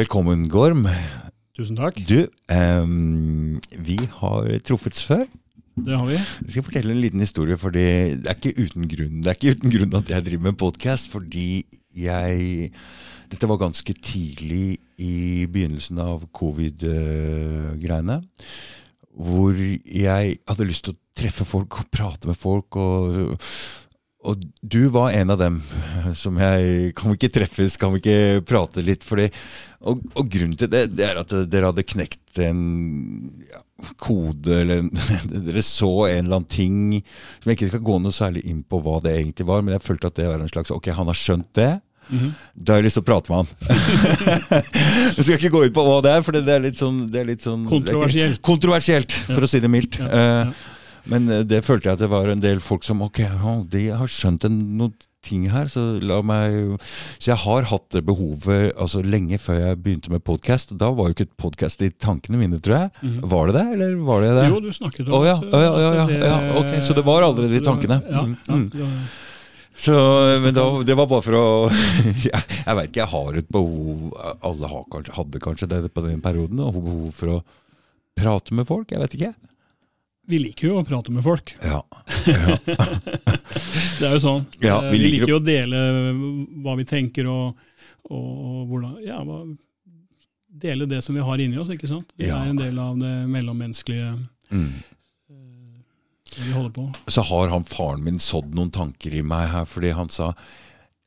Velkommen, Gorm. Tusen takk. Du, um, vi har truffets før. Det har vi. Jeg skal fortelle en liten historie, for det er ikke uten grunn Det er ikke uten grunn at jeg driver med podkast, fordi jeg Dette var ganske tidlig i begynnelsen av covid-greiene. Hvor jeg hadde lyst til å treffe folk og prate med folk. og og du var en av dem som jeg Kan vi ikke treffes, kan vi ikke prate litt? Fordi, og, og, grunnen til det, det er at dere hadde knekt en ja, kode, eller dere så en eller annen ting som jeg ikke skal gå noe særlig inn på hva det egentlig var, men jeg følte at det var en slags Ok, han har skjønt det. Mm -hmm. Da har jeg lyst til å prate med han. jeg skal ikke gå ut på hva det er, for det er litt sånn, det er litt sånn Kontroversielt. Kontroversielt, for ja. å si det mildt. Ja, ja. Men eh, det følte jeg at det var en del folk som Ok, de har skjønt en, noen ting her, så la meg Så jeg har hatt det behovet altså lenge før jeg begynte med podkast. Da var jo ikke et podkast i tankene mine, tror jeg. Mm. Var det det, eller var det det? Jo, du snakket om oh, ja, oh, ja, ja, ja, ok, Så det var allerede i tankene? Ja, ja, ja. Så, men da, det var bare for å Jeg, jeg veit ikke, jeg har et behov Alle har kanskje, hadde kanskje det på den perioden. Og behov for å prate med folk. Jeg vet ikke vi liker jo å prate med folk. Ja. ja. det er jo sånn. Ja, vi, liker vi, liker jo å dele hva vi tenker og, og, hvordan Ja, dele det som vi har inni oss, ikke sant. Det ja. er en del av det mellommenneskelige mm. uh, vi holder på. Så har han faren min sådd noen tanker i meg her, fordi han sa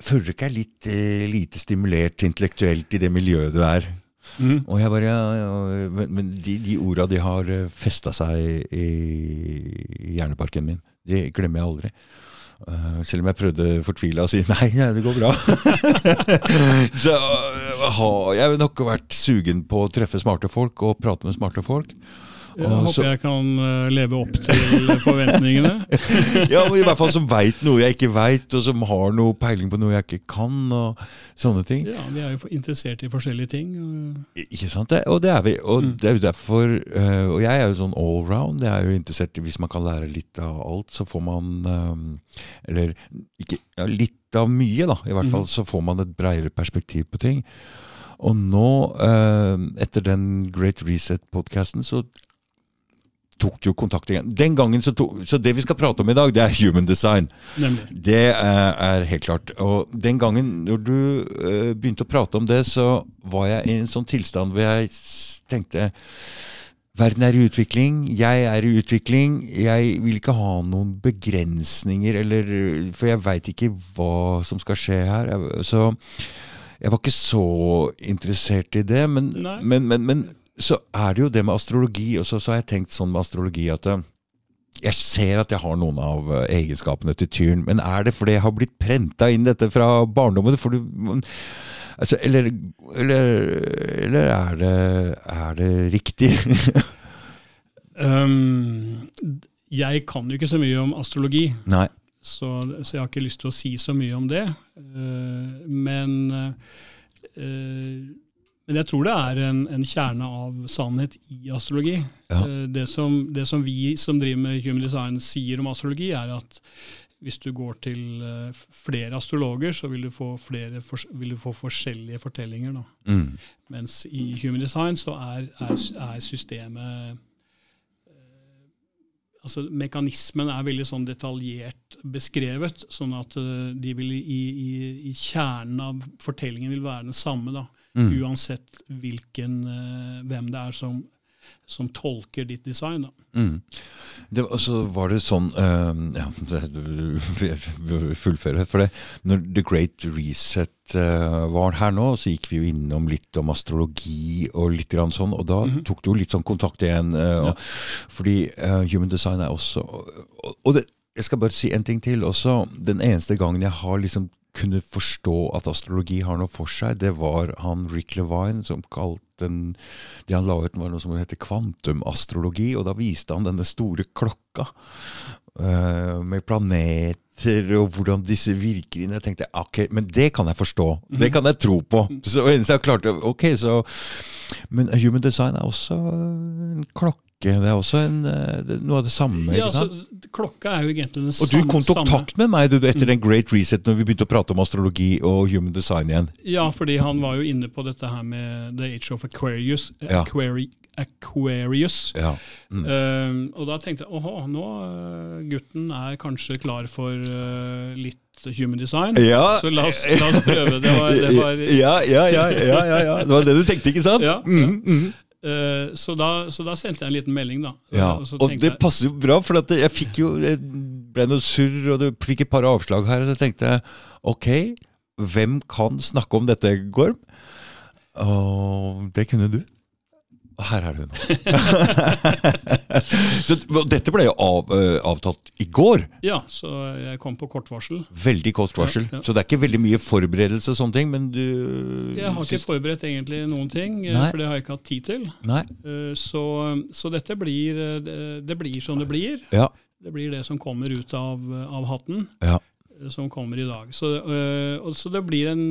Føler du ikke er litt eh, lite stimulert intellektuelt i det miljøet du er? Mm. Og jeg bare, ja, Men, men de, de orda de har eh, festa seg i, i hjerneparken min, de glemmer jeg aldri. Uh, selv om jeg prøvde fortvila å si nei, nei, det går bra. så uh, har jeg nok vært sugen på å treffe smarte folk og prate med smarte folk. Jeg håper så, jeg kan eh, leve opp til forventningene. ja, men I hvert fall som veit noe jeg ikke veit, og som har noe peiling på noe jeg ikke kan. og sånne ting. Ja, Vi er jo interessert i forskjellige ting. Og... Ikke sant? Det, og det er vi. Og mm. det er jo derfor, uh, og jeg er jo sånn allround. Jeg er jo interessert i Hvis man kan lære litt av alt, så får man um, Eller ikke ja, litt av mye, da. I hvert fall mm. så får man et bredere perspektiv på ting. Og nå, eh, etter den Great Reset-podkasten, så tok jo kontakt igjen. Den gangen så, to, så det vi skal prate om i dag, det er human design. Nemlig. Det er, er, helt klart. Og den gangen når du uh, begynte å prate om det, så var jeg i en sånn tilstand hvor jeg tenkte Verden er i utvikling, jeg er i utvikling. Jeg vil ikke ha noen begrensninger, eller For jeg veit ikke hva som skal skje her. Så jeg var ikke så interessert i det. Men, men, men, men så er det jo det med astrologi. Og så, så har jeg tenkt sånn med astrologi at eh, jeg ser at jeg har noen av eh, egenskapene til tyren, men er det fordi jeg har blitt prenta inn dette fra barndommen? For du, altså, eller, eller, eller er, det, er det riktig? um, jeg kan jo ikke så mye om astrologi. Så, så, jeg har ikke lyst til å si så mye om det. Uh, men uh, jeg tror det er en, en kjerne av sannhet i astrologi. Ja. Eh, det, som, det, som, vi som driver med human design sier om astrologi, er at hvis du går til uh, flere astrologer, så vil du få, flere, vil du få forskjellige fortellinger. Mm. Mens i human design så er, er, er systemet uh, Altså Mekanismen er veldig sånn detaljert beskrevet, sånn at de vil i, i, i, kjernen av fortellingen vil være den samme. da. Mm. Uansett hvilken, uh, hvem det er som, som tolker ditt design. Mm. Det, altså, så var det sånn uh, ja, Fullføre. For det, når The Great Reset uh, var her nå, så gikk vi jo innom litt om astrologi og litt grann sånn, og da mm -hmm. tok du jo litt sånn kontakt igjen. Uh, ja. Fordi human design er også Og, og det, jeg skal bare si en ting til også. Den eneste gangen jeg har liksom kunne forstå at astrologi har noe for seg, det var han Rick Levine som kalte den Det han la ut, var noe som heter kvantumastrologi, og da viste han denne store klokka uh, med planeter og hvordan disse virker inn. Jeg tenkte ok, men det kan jeg forstå. Det kan jeg tro på. Så eneste jeg klarte, ok, så Men human design er også en klokke klokke. Det er også en, eh, noe av det samme. Ja, ikke sant? altså, klokka er jo egentlig den Og du kom til samme. kontakt med meg du, etter den Great Reset når vi begynte å prate om astrologi og human design igjen. Ja, fordi han var jo inne på dette her med The Age of Aquarius. Ja. Aquari, Aquarius. Ja. Mm. Um, og da tenkte jeg åhå, nå uh, gutten er kanskje klar for uh, litt human design. Ja. Så la oss, la oss prøve. Det var, det var ja, ja, ja, ja, ja, ja. Det var det du tenkte, ikke sant? Ja, Mm, mm. Uh, så, da, så da sendte jeg en liten melding, da. Ja, Og og det det passer jo bra, for jeg fikk jo jeg ble noe surr, og du fikk et par avslag her, og så tenkte jeg ok, hvem kan snakke om dette, Gorm? Og det kunne du. Her er det nå. så dette ble jo av, uh, avtalt i går. ja, så jeg kom på kort varsel. Veldig kort varsel. Ja, ja. Så det er ikke veldig mye forberedelse og sånne ting, men du Jeg har ikke forberedt egentlig noen ting, uh, Nei. for det har jeg ikke hatt tid til. Nei. Uh, Så, så dette blir det, blir som det blir. Ja. Det blir det som kommer ut av, av hatten, Ja. som kommer i dag. Så, uh, så det blir en,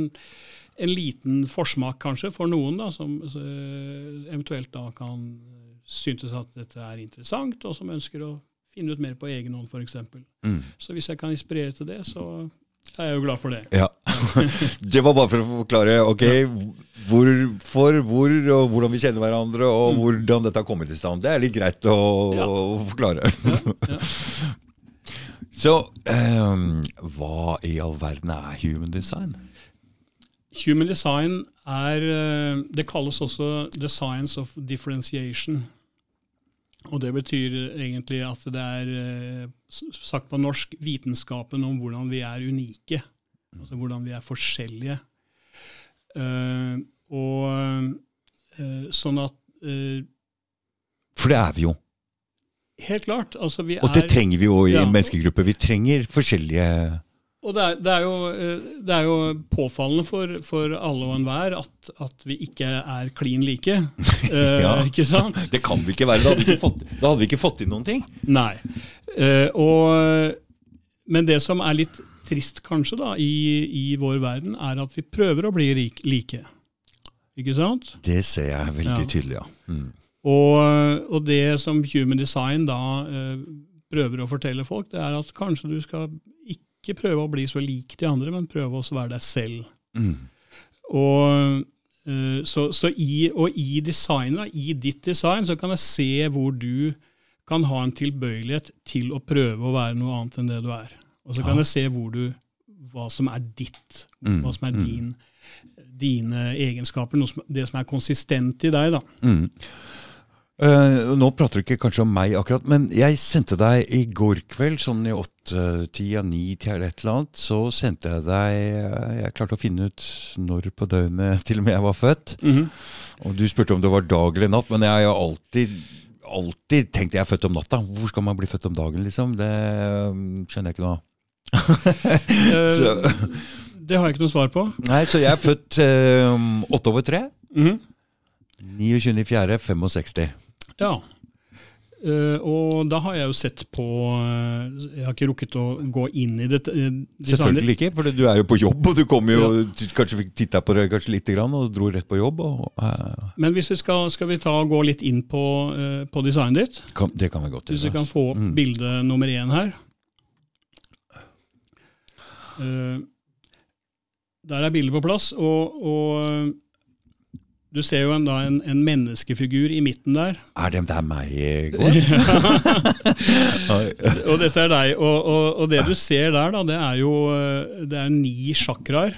en liten forsmak kanskje for noen, da, som uh, eventuelt da kan synes at dette er interessant, og som ønsker å finne ut mer på egen hånd, f.eks. Mm. Så hvis jeg kan inspirere til det, så er jeg jo glad for det. Ja. Det var bare for å forklare ok, hvorfor, hvor og hvordan vi kjenner hverandre, og hvordan dette har kommet i stand. Det er litt greit å, Ja. å forklare. Ja. Så um, hva i all verden er human design? Human design er eh, Det kalles også the science of differentiation. Og det betyr egentlig at det er, eh, sagt på norsk, vitenskapen om hvordan vi er unike. Altså hvordan vi er forskjellige. Eh, og sånn at For det er vi jo. Helt klart. Altså vi Og det er trenger vi jo i Ja. en menneskegruppe. Vi trenger forskjellige Og det er, det er, jo, eh, det er jo påfallende for, for alle og enhver at, at vi ikke er klin like. Eh, Ja. Ikke sant? Det kan vi ikke være. Da hadde vi ikke fått, da hadde vi ikke fått inn noen ting. Nei. Eh, og, men det som er litt trist kanskje da, i, i vår verden, er at vi prøver å bli rik, like. Ikke sant? Det ser jeg veldig Ja. tydelig, ja. Mm. Og, og det som Human Design da eh, prøver å fortelle folk, det er at kanskje du skal ikke prøve å bli så lik de andre, men prøve å være deg selv. Mm. Og, eh, så, så i, og i designet, i ditt design, så kan jeg se hvor du kan ha en tilbøyelighet til å prøve å være noe annet enn det du er. Og så kan Ja. jeg se hvor du, hva som er ditt, Mm, hva som er mm. din, dine egenskaper, som, det som er konsistent i deg. da. Mm. Eh, nå prater du ikke kanskje om meg akkurat, men jeg sendte deg i går kveld, sånn i åtte-tida, ni-tida eller et eller annet, så sendte jeg deg eh, Jeg klarte å finne ut når på døgnet til og med jeg var født. Og du spurte om det var dag eller natt, men jeg har jo alltid alltid tenkt jeg er født om natta. Hvor skal man bli født om dagen, liksom? Det um, skjønner jeg ikke noe av. Eh, det har jeg ikke noe svar på. nei, så jeg er født um, åtte over tre. Mhm. 29.4.65. Ja. Uh, og da har jeg jo sett på eh, Jeg har ikke rukket å gå inn i det. eh. Selvfølgelig ikke, for du er jo på jobb, og du kom jo kanskje fikk titta på det kanskje lite grann, og dro rett på jobb. Og, uh. Men hvis vi skal, skal vi ta gå litt inn på, uh, på designet ditt? kan, det kan vi godt gjøre. Hvis vi kan få opp Mm. bilde nummer én her. Der er bildet på plass, og, og du ser jo en, da en, en menneskefigur i midten der. Er det der meg i går? Og dette er deg. Og, og, og det du ser der, da, det er jo eh, det er ni chakraer.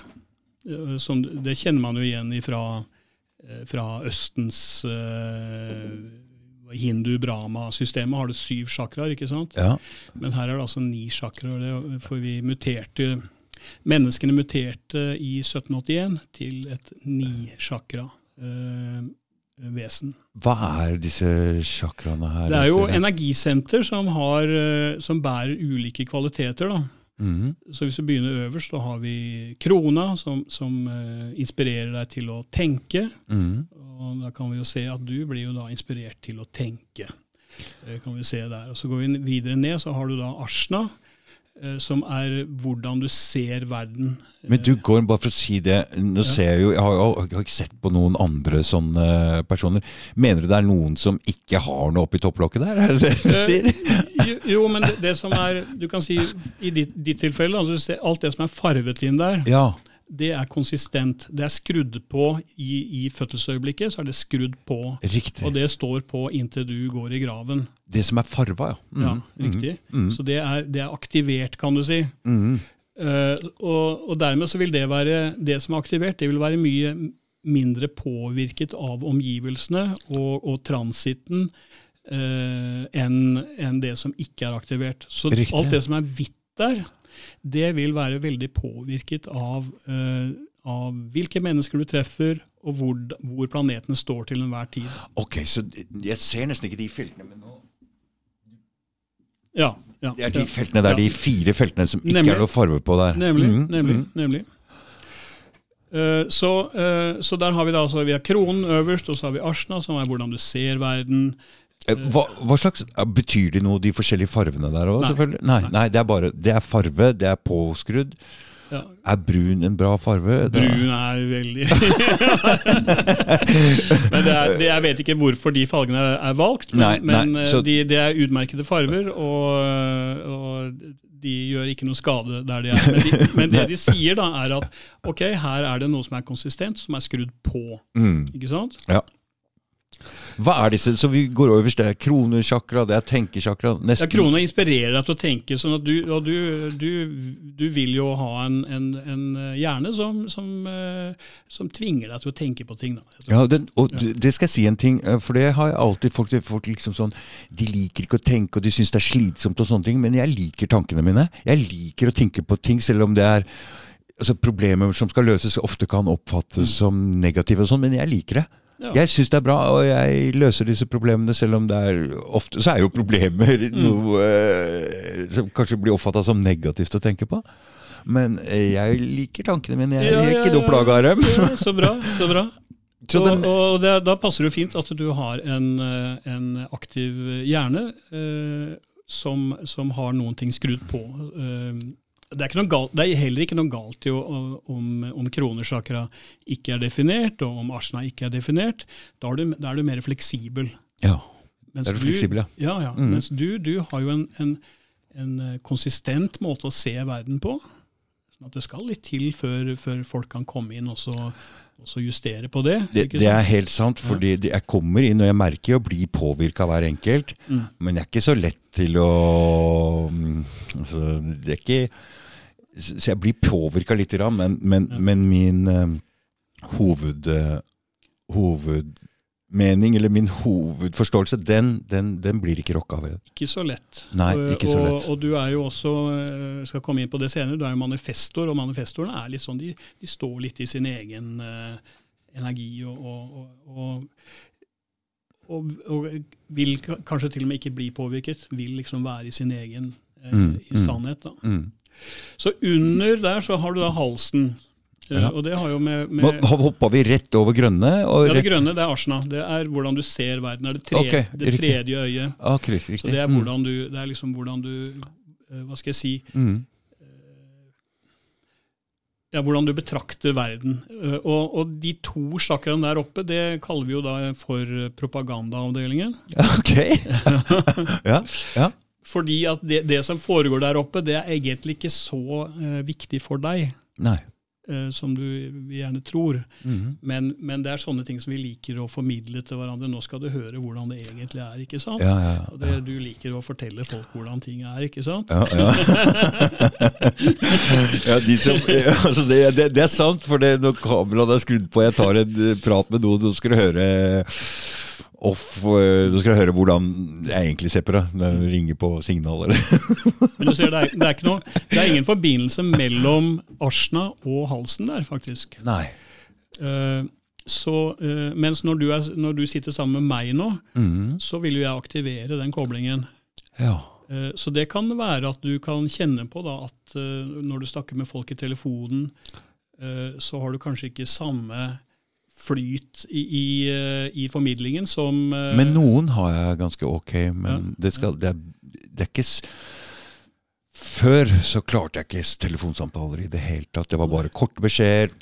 eh, det kjenner man jo igjen ifra, eh, fra Østens uh, hindu-brahma-systemet. Har det syv chakraer, ikke sant? Ja. Men her er det altså ni chakraer. For vi muterte Menneskene muterte i 1781 til et ni-chakra. Eh, vesen. Hva er disse chakraene her? Det er jo energisenter som, har, eh, som bærer ulike kvaliteter. da. Mhm. Så hvis vi begynner øverst, da har vi krona, som, som uh, inspirerer deg til å tenke. Mhm. Og da kan vi jo se at du blir jo da inspirert til å tenke. Det kan vi se der. Og Så går vi videre ned, så har du da asna, eh, som er hvordan du ser verden. Men du går, bare for å si det, nå Ja. ser jeg jo, jeg har jeg har ikke sett på noen andre sånne personer. Mener du det er noen som ikke har noe oppi topplokket der? Er det det du sier? Eh, jo, jo, men det, det som er Du kan si i ditt, ditt tilfelle, altså alt det som er farvet inn der, Ja. Det er konsistent. Det er skrudd på i, i fødselsøyeblikket, så er det skrudd på. Riktig. Og det står på inntil du går i graven. Det som er farva, ja. Mm. Ja, riktig. Så det er, det er aktivert, kan du si. Mm. Uh, og, og dermed så vil det være Det som er aktivert, det vil være mye mindre påvirket av omgivelsene og, og transiten uh, enn en det som ikke er aktivert. Så Riktig. alt det som er hvitt der, det vil være veldig påvirket av, uh, av hvilke mennesker du treffer, og hvor, hvor planeten står til enhver tid. Ok, så jeg ser nesten ikke de feltene, men nå Ja, ja, Det er de feltene der, Ja. de fire feltene som ikke Nemlig. er noe farve på der. Nemlig. Mm, nemlig, mm. nemlig. Eh, så, eh, så der har vi da altså, vi har kronen øverst, og så har vi asjna, som er hvordan du ser verden. Eh, Hva, hva slags, Betyr de noe, de forskjellige farvene der òg, Nei. Nei, Nei. det er bare Det er farve, det er påskrudd. Ja. Er brun en bra farve? Brun er veldig Men det er, det, jeg vet ikke hvorfor de fargene er, valgt, men, Nei, nei, men eh, så- de, det er utmerkede farver, og, og de gjør ikke noe skade der de er. Men, de, men det de sier, da, er at ok, her er det noe som er konsistent, som er skrudd på. Mm. Ikke sant? Ja. Hva er disse? Så vi går over Det er kronesjakra, det er tenkesjakra. Ja, Nesten Krona inspirerer deg til å tenke, sånn at du, du, du, du vil jo ha en, en, en hjerne som, som, eh, som tvinger deg til å tenke på ting. Da. Ja, den, og ja. det skal jeg si en ting, eh, for det har jeg alltid folk, folk liksom sånn De liker ikke å tenke, og de syns det er slitsomt og sånne ting, men jeg liker tankene mine. Jeg liker å tenke på ting, selv om det er altså Problemer som skal løses, ofte kan oppfattes som negative og sånn, men jeg liker det. Ja. Jeg syns det er bra, og jeg løser disse problemene, selv om det er ofte så er jo problemer noe eh, som kanskje blir oppfatta som negativt å tenke på. Men eh, jeg liker tankene mine. Jeg Ja, er ikke ja. plaga av dem. Ja, så bra. så bra. Så den, og det, da passer det jo fint at du har en, eh, en aktiv hjerne eh, som, som har noen ting skrudd på. Eh, det, er galt, det er heller ikke noe galt i om, om kronersakra ikke er definert, og om arsena ikke er definert. Da er du, da er du mer fleksibel. ja, Mens er du fleksibel, ja. Ja, ja. Mm. Mens du, du har jo en, en, en eh, konsistent måte å se verden på. Sånn at det skal litt til før, før folk kan komme inn og så, og så justere på det. Det, det er helt sant, fordi ja. jeg kommer inn og jeg merker å bli påvirka av hver enkelt. Mm. Men jeg er ikke så lett til å mm, altså, Det er ikke Så jeg blir påvirka lite grann, men, men, Ja. men min uh, hoved, eh, hovedmening, eller min hovedforståelse, den, den, den blir ikke rokka ved. Ikke så lett. Nei, ikke så lett. Og, og du er jo også, eh, skal komme inn på det senere, du er jo manifestor, og manifestorene er litt sånn, de, de står litt i sin egen uh, energi og, og, og, og, og, vil kanskje til og med ikke bli påvirket, vil liksom være i sin egen eh, Mm, i mm. sannhet. Mm. Så under der så har du da halsen. Eh, Ja. Og det har jo med, med hoppa vi rett over grønne. Ja, Det grønne det er arsena. Det er hvordan du ser verden. Det er det, tre, okay, det tredje øyet. ah, riktig, Så det er Mm, hvordan du, det er liksom hvordan du eh, Hva skal jeg si mm. ja, Hvordan du betrakter verden. Eh, Og, og de to sjakraene der oppe, det kaller vi jo da for propagandaavdelingen. Ja, Ok. ja, ja. Fordi at det, det som foregår der oppe, det er egentlig ikke så eh, viktig for deg Nei. Eh, som du gjerne tror. Mhm. Men, men det er sånne ting som vi liker å formidle til hverandre. Nå skal du høre hvordan det egentlig er. ikke sant? Ja, ja, Og det, du liker å fortelle folk hvordan ting er, ikke sant? Ja, ja. ja, de som, altså det, det, det er sant, for det, når kameraet er skrudd på jeg tar en eh, prat med noen, så skal du høre off, eh, så skal jeg høre hvordan jeg egentlig ser på det. Ringer på signal eller Men du ser, det er, det er, noe, det er ingen forbindelse mellom asjna og halsen der, faktisk. Nei. Uh, så, uh, mens når du, er, når du sitter sammen med meg nå, mm. så vil jo jeg aktivere den koblingen. Ja. Uh, Så det kan være at du kan kjenne på da at eh, når du snakker med folk i telefonen, eh, så har du kanskje ikke samme flyt i, i, eh, i formidlingen som eh, Men noen har jeg ganske ok, men Ja, det, skal, det, er, det er ikke Før så klarte jeg ikke telefonsamtaler i det hele tatt. Det var bare korte beskjeder.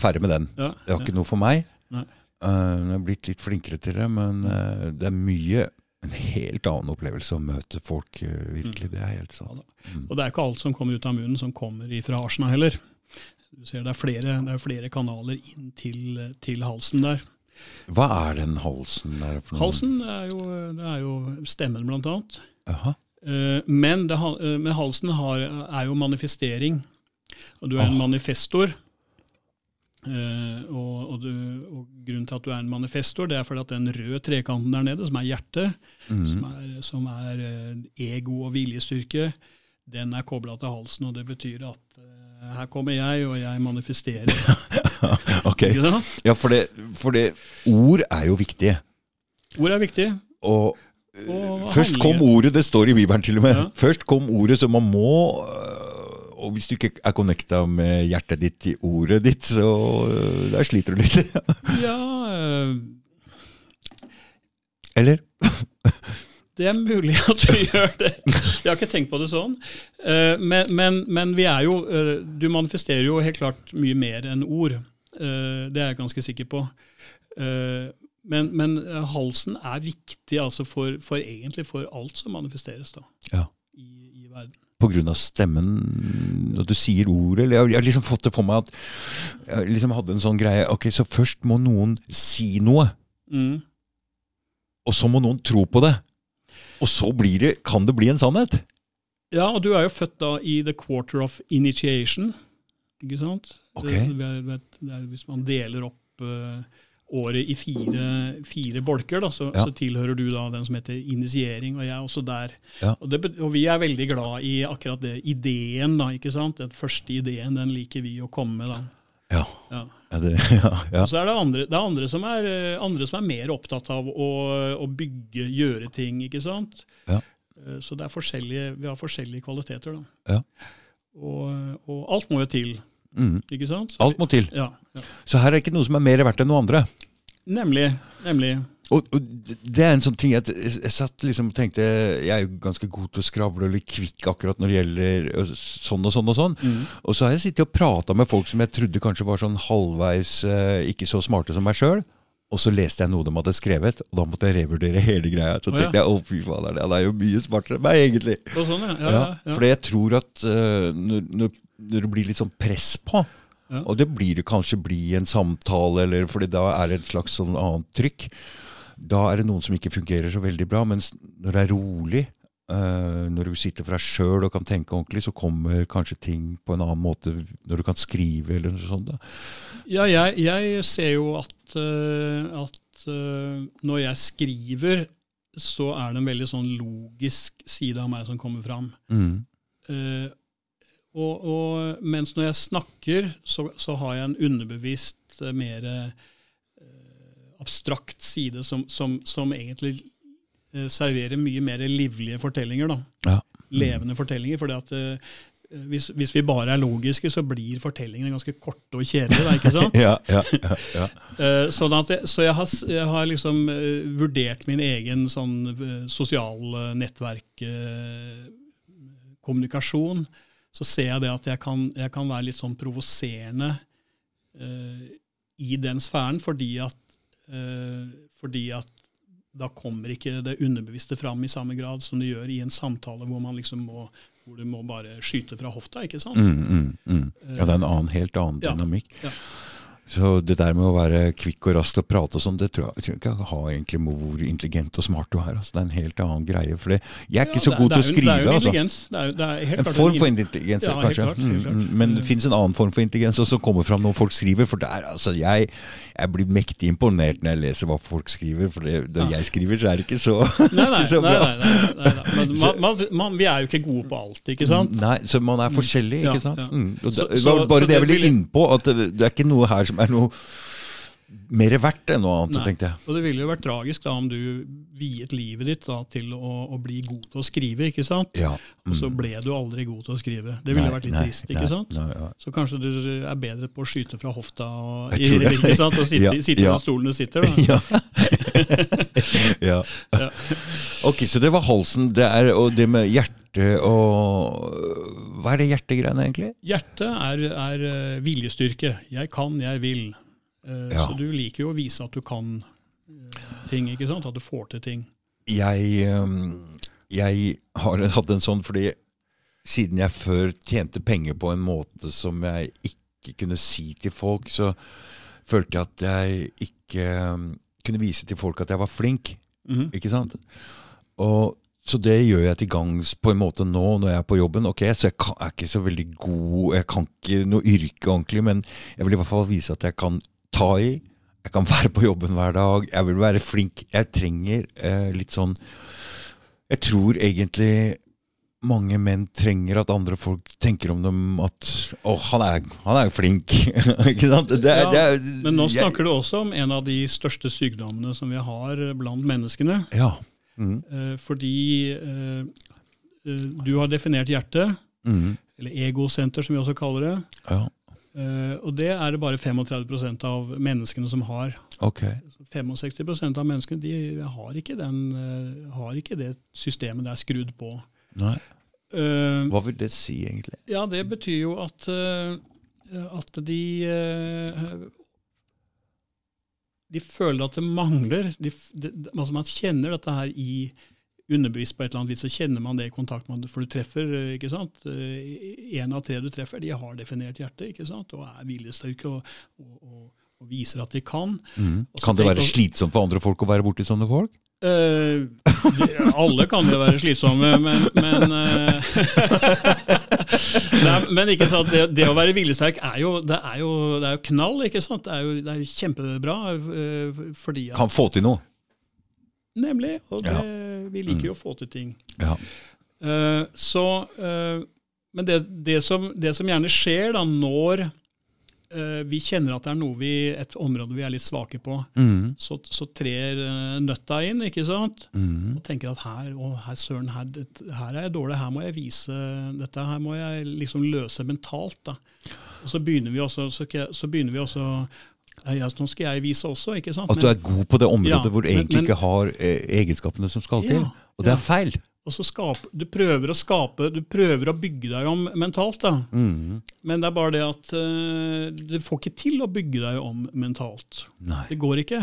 Ferdig med den. Ja, Det var ja. ikke noe for meg. Nei. Uh, jeg har blitt litt flinkere til det, men det er mye en helt annen opplevelse å møte folk, virkelig. Det er helt sant. Mm. Og det er ikke alt som kommer ut av munnen som kommer ifra Arsena heller. Du ser Det er flere, det er flere kanaler inn til, til halsen der. Hva er den halsen der for noe? Halsen er jo, det er jo stemmen, blant annet. Jaha. Eh, Men, det, eh, men halsen har, er jo manifestering. Og du er en Ah. manifestor. Eh, og, og, du, og grunnen til at du er en manifestor, det er fordi at den røde trekanten der nede, som er hjertet, mm. som er, som er ego og viljestyrke, den er kobla til halsen. Og det betyr at eh, her kommer jeg, og jeg manifesterer. ok. Ja, for det, for det Ord er jo viktige. Ord er viktig. Og Og Først kom ordet, det står i Bibelen til og med. Ja. Først kom ordet, så man må øh, Og hvis du ikke er connecta med hjertet ditt i ordet ditt, så der sliter du litt. Ja, eh, Eller? Det er mulig at du gjør det. Jeg har ikke tenkt på det sånn. Eh, Men, men, men vi er jo eh, Du manifesterer jo helt klart mye mer enn ord. Eh, Det er jeg ganske sikker på. Men, men halsen er viktig altså for, for egentlig for alt som manifesteres da, Ja. i, i verden. Av stemmen, når du sier ordet eller jeg har liksom fått det for meg at jeg liksom hadde en sånn greie Ok, så først må noen si noe, Mm. og så må noen tro på det. Og så blir det, kan det bli en sannhet. Ja, og du er jo født da i the quarter of initiation, ikke sant? Ok. Det, er, det er, hvis man deler opp uh, året i fire, fire bolker, da, så, Ja. så tilhører du da den som heter initiering, og jeg er også der. Ja. Og, det, og vi er veldig glad i akkurat det, ideen, da, ikke sant? Den første ideen, den liker vi å komme med, da. Ja. Ja. det, ja, ja. Så er det andre, det er andre, som er, eh, andre som er mer opptatt av å, å bygge, gjøre ting, ikke sant? Ja. Eh, Så det er forskjellige, vi har forskjellige kvaliteter, da. Ja. Og, og alt må jo til, Mm. ikke sant? Så Alt må til. Ja, ja. Så her er ikke noe som er mer verdt enn noe andre. Nemlig. nemlig. Og, og det er en sånn ting jeg, jeg, satt liksom og tenkte Jeg er jo ganske god til å skravle og litt kvikk akkurat når det gjelder sånn og sånn og sånn. Mm. Og så har jeg sittet og prata med folk som jeg trodde kanskje var sånn halvveis ikke så smarte som meg sjøl. Og så leste jeg noe de hadde skrevet, og da måtte jeg revurdere hele greia. Så tenkte jeg å fy faen, han er jo mye smartere enn meg, egentlig. Sånn, ja. ja, Ja. Fordi jeg tror at uh, når, når, når det blir litt sånn press på, og det blir det kanskje bli en samtale, eller fordi da er det et slags sånn annet trykk, da er det noen som ikke fungerer så veldig bra. Mens når det er rolig, uh, når du sitter for deg sjøl og kan tenke ordentlig, så kommer kanskje ting på en annen måte når du kan skrive eller noe sånt. Da. Ja, jeg, jeg ser jo at, uh, at uh, når jeg skriver, så er det en veldig sånn logisk side av meg som kommer fram. Mm. Og, og mens når jeg snakker, så, så har jeg en underbevisst, mer abstrakt side som, som, som egentlig eh, serverer mye mer livlige fortellinger. da. Ja. Levende fortellinger. fordi at eh, hvis, hvis vi bare er logiske, så blir fortellingene ganske korte og kjedelige. da, ikke sant? Ja, ja, ja, ja. Eh, sånn at jeg, så jeg har, jeg har liksom vurdert min egen sånn sosial nettverkkommunikasjon. nettverk kommunikasjon. Så ser jeg det at jeg kan, jeg kan være litt sånn provoserende uh, i den sfæren, fordi at, fordi at da kommer ikke det underbevisste fram i samme grad som det gjør i en samtale hvor man liksom må, hvor du må bare skyte fra hofta. ikke sant? Mm, mm, mm. ja, det er en annen, helt annen Ja. dynamikk. Ja. Så det der med å være kvikk og rask og prate og sånn, det tror jeg, jeg ikke har egentlig med hvor intelligent og smart du er. Altså. Det er en helt annen greie. For jeg er ikke Ja, så god til å skrive. Det er jo altså. intelligens. Det er, det er En form for intelligens, Ja, kanskje. klart, Mm, klart. mm, Men det fins en annen form for intelligens også, som kommer fram når folk skriver. For der, altså, jeg, jeg blir mektig imponert når jeg leser hva folk skriver. For det, når jeg skriver, så er det ikke så, Nei, nei, ikke så bra. nei, nei, nei, nei. Men man, man, man, vi er jo ikke gode på alt, ikke sant? Nei, så man er forskjellig, ikke sant? Mm. Og Så- det, det så- bare så det jeg ville vil- inn på, at det er ikke noe her som er noe mer verdt enn noe annet, Nei. tenkte jeg. Og det ville jo vært tragisk da om du viet livet ditt da, til å, å bli god til å skrive, ikke sant? Ja. Og så mm. ble du aldri god til å skrive. Det ville Nei, vært litt nei, trist, ikke sant? ja. Så kanskje du er bedre på å skyte fra hofta og, i, ikke sant? og sitte, Ja, sitte ja. der stolene sitter. Da. Ja. Ok, så det var halsen. Det er, og det med hjerte og Hva er det hjertegreiene, egentlig? Hjertet er, er eh, viljestyrke. Jeg kan, jeg vil. Eh, Ja. Så du liker jo å vise at du kan eh, ting, ikke sant? At du får til ting. Jeg, øhm, jeg har hatt en sånn fordi siden jeg før tjente penger på en måte som jeg ikke kunne si til folk, så følte jeg at jeg ikke øhm, kunne vise til folk at jeg var flink. Mhm. Ikke sant? Og, så det gjør jeg til gangs på en måte nå når jeg er på jobben. Ok, Så jeg kan, er ikke så veldig god, jeg kan ikke noe yrke ordentlig, men jeg vil i hvert fall vise at jeg kan ta i. Jeg kan være på jobben hver dag. Jeg vil være flink. Jeg trenger eh, litt sånn Jeg tror egentlig mange menn trenger at andre folk tenker om dem at Å, han er, han er flink. ikke sant? Det, er- Ja, det er, Men nå jeg- snakker du også om en av de største sykdommene som vi har blant menneskene. Ja. Mm, Eh, fordi eh, eh, du har definert hjertet, mm, eller egosenter som vi også kaller det. ja. Eh, og det er det bare 35% av menneskene som har. Okay. 65% av menneskene de har ikke, den, eh, har ikke det systemet der skrudd på. Nei. Eh, Hva vil det si, egentlig? ja, det betyr jo at, eh, at de eh, De føler at det mangler. De, de, altså man kjenner dette her i underbevisst på et eller annet vis, så kjenner man det i kontakt med For du treffer, ikke sant Én av tre du treffer, de har definert hjerte ikke sant? og er viljesterke og, og, og, og viser at de kan. Mm. Kan det være slitsomt for andre folk å være borti sånne folk? Eh, de, alle kan jo være slitsomme, men Men, eh, Nei, men ikke sant, det, det å være viljesterk er jo, det er jo, det er jo knall, ikke sant? Det er jo, det er jo kjempebra. Uh, fordi at, Kan få til noe. Nemlig. Og det, Ja. vi liker jo å få til ting. Ja. Så, men det, det, som, det som gjerne skjer da når vi kjenner at det er noe vi, et område vi er litt svake på, Mm. så, så trer eh, nøtta inn, ikke sant? Mm. og tenker at her, å, her søren, her, det- her er jeg dårlig, her må jeg vise dette, her må jeg liksom løse mentalt. da. Og så begynner vi også, så, så begynner vi også ja, Nå skal jeg vise også, ikke sant? At du er god på det området Ja, hvor du egentlig men- ikke har eh, egenskapene som skal til. Ja, Og det er feil. Og så skape, Du prøver å skape, du prøver å bygge deg om mentalt, da. Mm. Men det er bare det at uh, du får ikke til å bygge deg om mentalt. Nei. Det går ikke.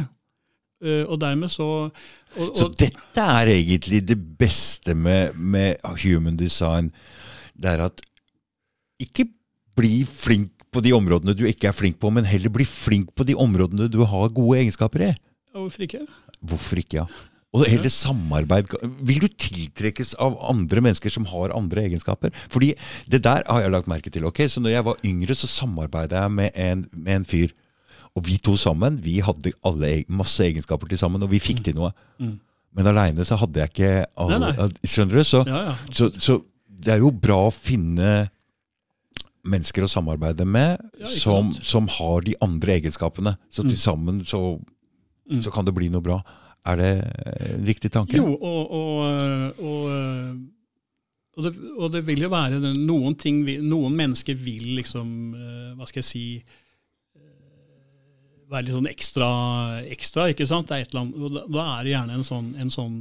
Uh, og dermed så og, Så dette er egentlig det beste med, med human design. Det er at ikke bli flink på de områdene du ikke er flink på, men heller bli flink på de områdene du har gode egenskaper i. Hvorfor ikke? Hvorfor ikke, ja? Og hele samarbeid. Vil du tiltrekkes av andre mennesker som har andre egenskaper? Fordi det der har jeg lagt merke til. ok? Så når jeg var yngre, så samarbeidet jeg med en, med en fyr. Og vi to sammen, vi hadde alle, masse egenskaper til sammen, og vi fikk til noe. Mm. Men aleine så hadde jeg ikke alle Nei, nei. Skjønner du? Så, Ja, ja. så, så det er jo bra å finne mennesker å samarbeide med Ja, som, som har de andre egenskapene. Så Mm. til sammen så, Mm. så kan det bli noe bra. Er det en riktig tanke? Jo, og, og, og, og, det, og det vil jo være noen ting Noen mennesker vil liksom eh, Hva skal jeg si eh, Være litt sånn ekstra, ekstra ikke sant? Det da er det gjerne en sånn, en sånn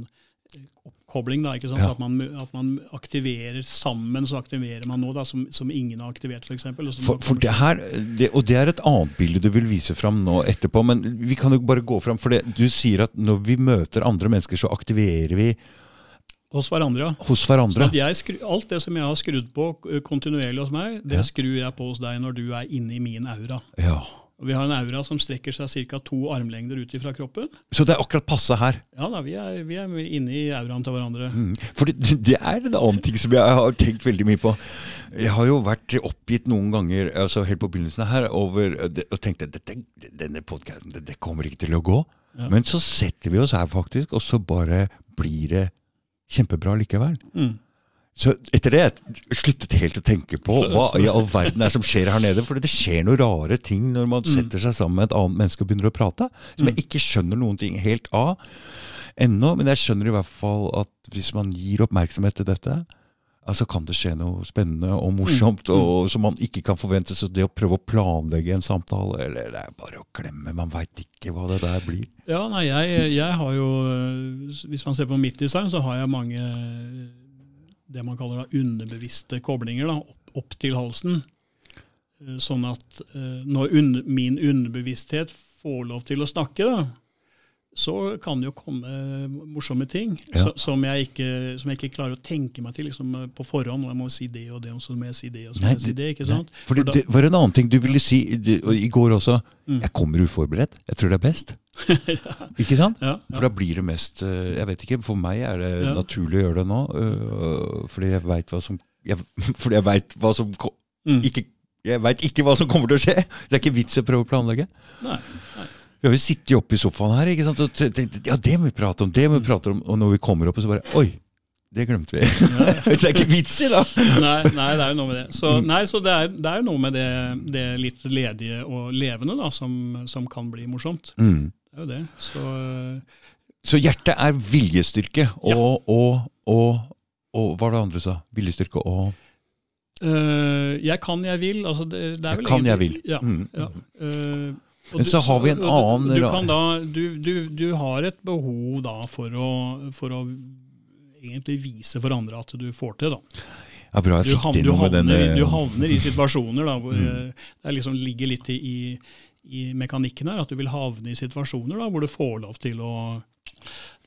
oppkobling, da, ikke sant? Ja. At, man, at man aktiverer sammen, så aktiverer man noe da, som, som ingen har aktivert, f.eks. For, for det her, det, og det er et annet bilde du vil vise fram nå etterpå, men vi kan jo bare gå fram. For det, du sier at når vi møter andre mennesker, så aktiverer vi Hos hverandre, hos Sånn hverandre. jeg skru, alt det som jeg har skrudd på kontinuerlig hos meg, det Ja. skrur jeg på hos deg når du er inne i min aura. Ja. Og vi har en aura som strekker seg ca. to armlengder ut fra kroppen. Så det er akkurat passe her. Ja da, vi er, vi er inne i auraen til hverandre. Mm. For det, det er en annen ting som jeg har tenkt veldig mye på. Jeg har jo vært oppgitt noen ganger altså helt på begynnelsen her over og tenkte at denne podkasten det, det kommer ikke til å gå. Ja. Men så setter vi oss her, faktisk, og så bare blir det kjempebra likevel. Mm. Så etter det jeg sluttet helt å tenke på hva i all verden er som skjer her nede. For det skjer noen rare ting når man setter seg sammen med et annet menneske og begynner å prate. Som jeg ikke skjønner noen ting helt av ennå. Men jeg skjønner i hvert fall at hvis man gir oppmerksomhet til dette, altså kan det skje noe spennende og morsomt og som man ikke kan forvente. Så det å prøve å planlegge en samtale, eller det er bare å glemme. Man veit ikke hva det der blir. Ja, nei, jeg, jeg har jo Hvis man ser på mitt design, så har jeg mange det man kaller da underbevisste koblinger da, opp, opp til halsen. Eh, Sånn at eh, når un min underbevissthet får lov til å snakke, da, så kan det jo komme morsomme ting Ja. som, jeg ikke, som jeg ikke klarer å tenke meg til liksom, på forhånd. Og jeg må si det og det, og så må jeg si det, og så må Nei, jeg si det. ikke Nei, sant? For det, da- det var en annen ting du ville si du- i går også. Mm. Jeg kommer uforberedt. Jeg tror det er best. Ikke sant? ja, For da blir det mest eh, Jeg vet ikke, for meg er det Ja. naturlig å gjøre det nå. øh, fordi jeg veit hva som jeg, Fordi jeg veit hva som Mm. ikke, Jeg veit ikke hva som kommer til å skje! Det er ikke vits å prøve å planlegge. Nei, Nei, Vi har jo sittet oppe i sofaen her ikke sant? og te- tenkt ja, det må vi prate om, det må vi prate om. Og når vi kommer opp, så bare Oi! Det glemte vi. det er ikke vits i, da! nei, nei, det er jo noe med det. Så, nei, så det, er, det er noe med det, det litt ledige og levende da, som, som kan bli morsomt. Mm. Det er jo det. Så Så hjertet er viljestyrke og, og, og, og Hva var det andre sa? Viljestyrke og Uh, jeg kan, jeg vil. Altså det, det Jeg kan, jeg vil. Ja, Mm. ja. Og Men så har vi en annen du, du, kan da, du, du, du har et behov da for å, for å egentlig vise for andre at du får til. da. Ja, bra jeg fikk du, havner, denne i- du havner i situasjoner da, hvor Mm. eh, det liksom ligger litt i, i, i mekanikken her, at du vil havne i situasjoner da, hvor du får lov til å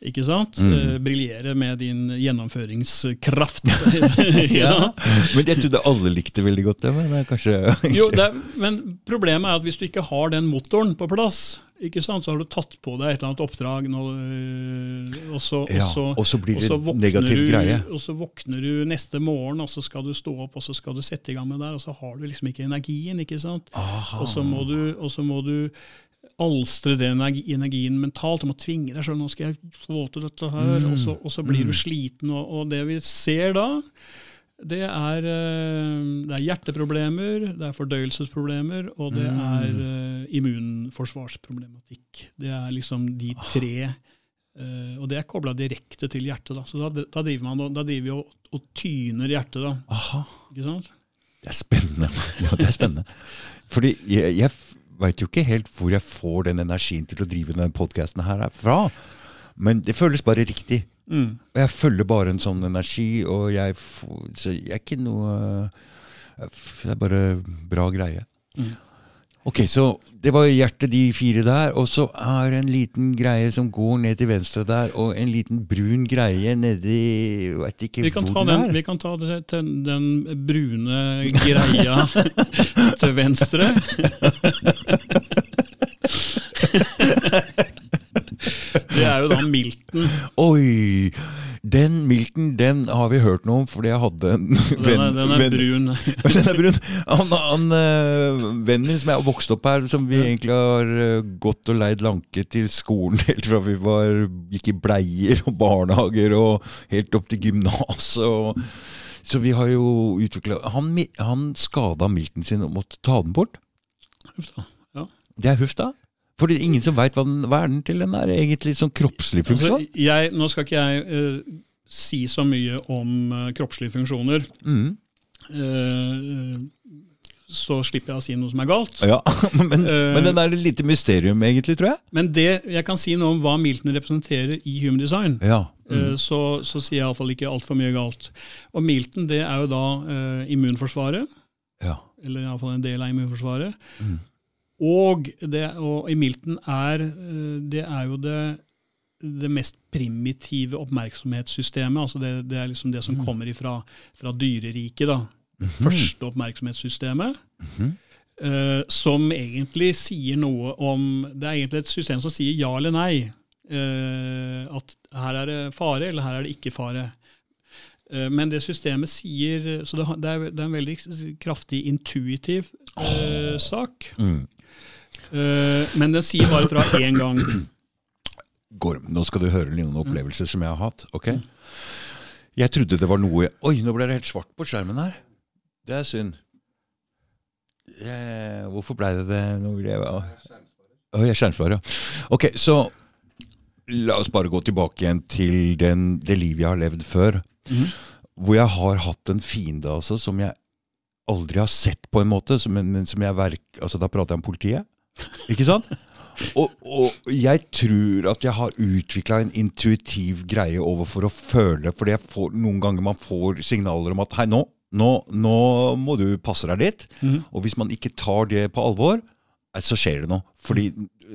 ikke sant? Mm. Eh, Briljere med din gjennomføringskraft. Ja. Men jeg trodde alle likte veldig godt det. Men kanskje Jo, det men problemet er at hvis du ikke har den motoren på plass, ikke sant, så har du tatt på deg et eller annet oppdrag, øh, og, så, Ja, og, så, og så blir det våkner negativ du, greie. Og så våkner du neste morgen, og så skal du stå opp og så skal du sette i gang med det der, og så har du liksom ikke energien. ikke sant? Aha. Og så må du, og så må du alstre den energien mentalt. Du må tvinge deg sjøl. 'Nå skal jeg få til dette her.' Mm. Og, så, og så blir Mm. du sliten. Og, og det vi ser da, det er, eh, det er hjerteproblemer, det er fordøyelsesproblemer, og det Mm. er eh, immunforsvarsproblematikk. Det er liksom de tre Uh, Og det er kobla direkte til hjertet. Da. Så da, da driver man da driver vi og, og tyner hjertet. da, Aha. ikke sant? Det er spennende. Ja, det er spennende. Fordi jeg, jeg veit jo ikke helt hvor jeg får den energien til å drive denne podkasten her fra. Men det føles bare riktig. Mm. Og jeg følger bare en sånn energi, og jeg får, Så jeg er ikke noe Det er bare bra greie. Mm. Ok, så det var hjertet, de fire der. Og så er det en liten greie som går ned til venstre der, og en liten brun greie nedi Veit ikke Vi hvor den den, er. vi kan ta det, til den brune greia til venstre. Det er jo da milten. Oi! Den milten den har vi hørt noe om, fordi jeg hadde en Den venn er, den er brun. Den er brun. Han, han Vennen min som jeg har vokst opp her, som vi egentlig har øh, gått og leid lanke til skolen helt fra vi var, gikk i bleier og barnehager og helt opp til gymnaset. Så vi har jo utvikla Han, han skada milten sin og måtte ta den bort. Uff da. Ja. Det er huff, da. For det er ingen som veit hva, den- hva er den til. Den er egentlig sånn kroppslig funksjon. Altså, jeg, nå skal ikke jeg uh, si så mye om uh, kroppslige funksjoner, Mm. eh, så slipper jeg å si noe som er galt. Ja, men, men den er et lite mysterium, egentlig, tror jeg. Men det, jeg kan si noe om hva Milton representerer i Human Design. Ja. Mm. Så, så sier jeg iallfall ikke altfor mye galt. Og Milton det er jo da immunforsvaret, ja. eller iallfall en del av immunforsvaret. Mm. Og, det, og i Milton er eh, det er jo det, det mest primitive oppmerksomhetssystemet. altså Det, det er liksom det som Mm. kommer ifra, fra dyreriket. da. Første oppmerksomhetssystemet. Mm -hmm. Uh, som egentlig sier noe om Det er egentlig et system som sier ja eller nei. Uh, at her er det fare, eller her er det ikke fare. Uh, men det systemet sier Så det, det, er, det er en veldig kraftig intuitiv sak. Mm. Eh, men den sier bare fra én gang. Gorm, nå skal du høre noen opplevelser som jeg har hatt. ok? Jeg trodde det var noe Oi, nå ble det helt svart på skjermen her. Det er synd. Jeg, hvorfor blei det det? Nå vil jeg Å, jeg er skjermsvarer, ja. Ok, så la oss bare gå tilbake igjen til den, det livet jeg har levd før. Mm. Hvor jeg har hatt en fiende altså, som jeg aldri har sett, på en måte. Som, men, men som jeg verk, altså Da prater jeg om politiet. Ikke sant? og, og jeg tror at jeg har utvikla en intuitiv greie overfor å føle, fordi noen ganger man får signaler om at hei, nå, nå, nå må du passe deg litt. Mm. Og hvis man ikke tar det på alvor, eh, så skjer det noe. Fordi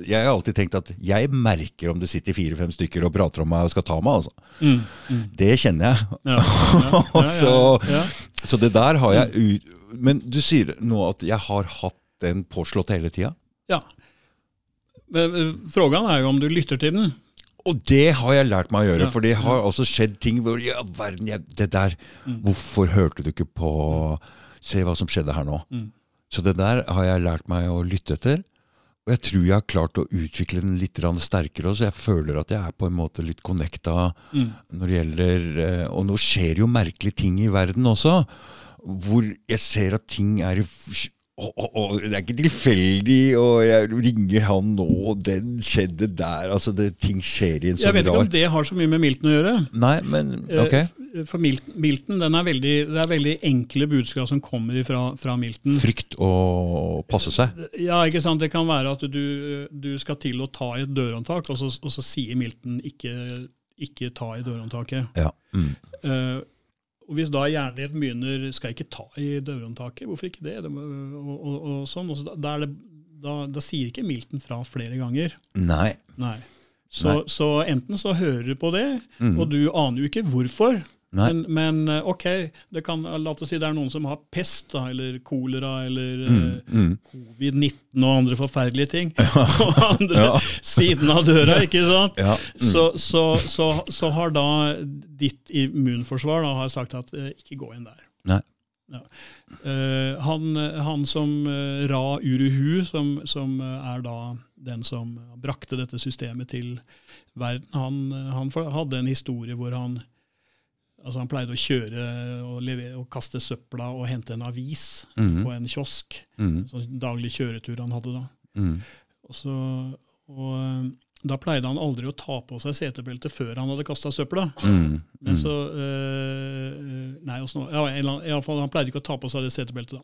jeg har alltid tenkt at jeg merker om det sitter fire-fem stykker og prater om meg og skal ta meg. altså. Mm. Mm. Det kjenner jeg. Ja. Ja. Ja, Så-. Så det der har jeg ut... Men du sier nå at jeg har hatt den påslått hele tida? Ja. Eh, Frågan er jo om du lytter til den. Og det har jeg lært meg å gjøre, Ja. for det har også skjedd ting hvor ja, verden, jeg, det der, Mm. Hvorfor hørte du ikke på Se hva som skjedde her nå. Mm. Så det der har jeg lært meg å lytte etter. Og jeg tror jeg har klart å utvikle den litt sterkere også. Jeg føler at jeg er på en måte litt connecta Mm. når det gjelder eh, Og nå skjer jo merkelige ting i verden også, hvor jeg ser at ting er i og, og, og Det er ikke tilfeldig, og jeg ringer han nå, og den skjedde der altså det, Ting skjer i en sånn Jeg vet ikke om det har så mye med Milton å gjøre. Nei, men Eh, ok. For Mil- Milton, den er veldig, det er veldig enkle budskap som kommer fra, fra Milton. Frykt og passe seg. Ja, ikke sant? Det kan være at du, du skal til å ta i et dørhåndtak, og så, og så sier Milton ikke, ikke ta i dørhåndtaket. Ja. Mm. Eh, og Hvis da hjernen begynner skal jeg ikke ta i dørhåndtaket, hvorfor ikke det? det må, og, og, og sånn, og så da, da, er det, da, da sier ikke Milton fra flere ganger. Nei. Nei. Så, Nei. så enten så hører du på det, Mm. og du aner jo ikke hvorfor. Men, men eh, ok, det kan, la oss si det er noen som har pest, da, eller kolera, eller Mm. eh, Mm. covid-19 og andre forferdelige ting. Og andre Ja. siden av døra, ikke sant? Ja. Mm. Så, så, så, så har da ditt immunforsvar da, har sagt at eh, ikke gå inn der. Nei. Ja. Eh, han, han som eh, Ra Uruhu, som, som eh, er da den som brakte dette systemet til verden, han, han for- hadde en historie hvor han Altså Han pleide å kjøre og, levere, og kaste søpla og hente en avis Mm. på en kiosk. Mm. Sånn daglig kjøretur han hadde da. Mm. Og, så, og eh, Da pleide han aldri å ta på seg setebeltet før han hadde kasta søpla. Mm. Men Mm. så øh, Nei, også, ja, i alle fall, han pleide ikke å ta på seg det setebeltet, da.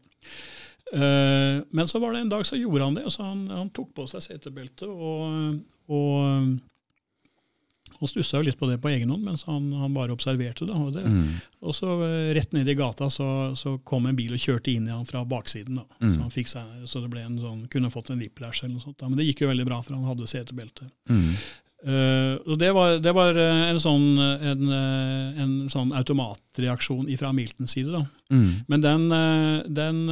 Eh, men så var det en dag så gjorde han det. og så han, han tok på seg setebeltet og, og, og stussa jo litt på det på egen hånd mens han, han bare observerte det. Og, det. Mm. og så eh, rett ned i gata så, så kom en bil og kjørte inn i han fra baksiden. da. Mm. Så han fikk seg, så det ble en sånn, kunne fått en whiplash eller noe sånt. da. Men det gikk jo veldig bra, for han hadde setebelte. Mm. Uh, og det var, det var eh, en, sånn, en, en sånn automatreaksjon fra Miltons side. da. Mm. Men den, den,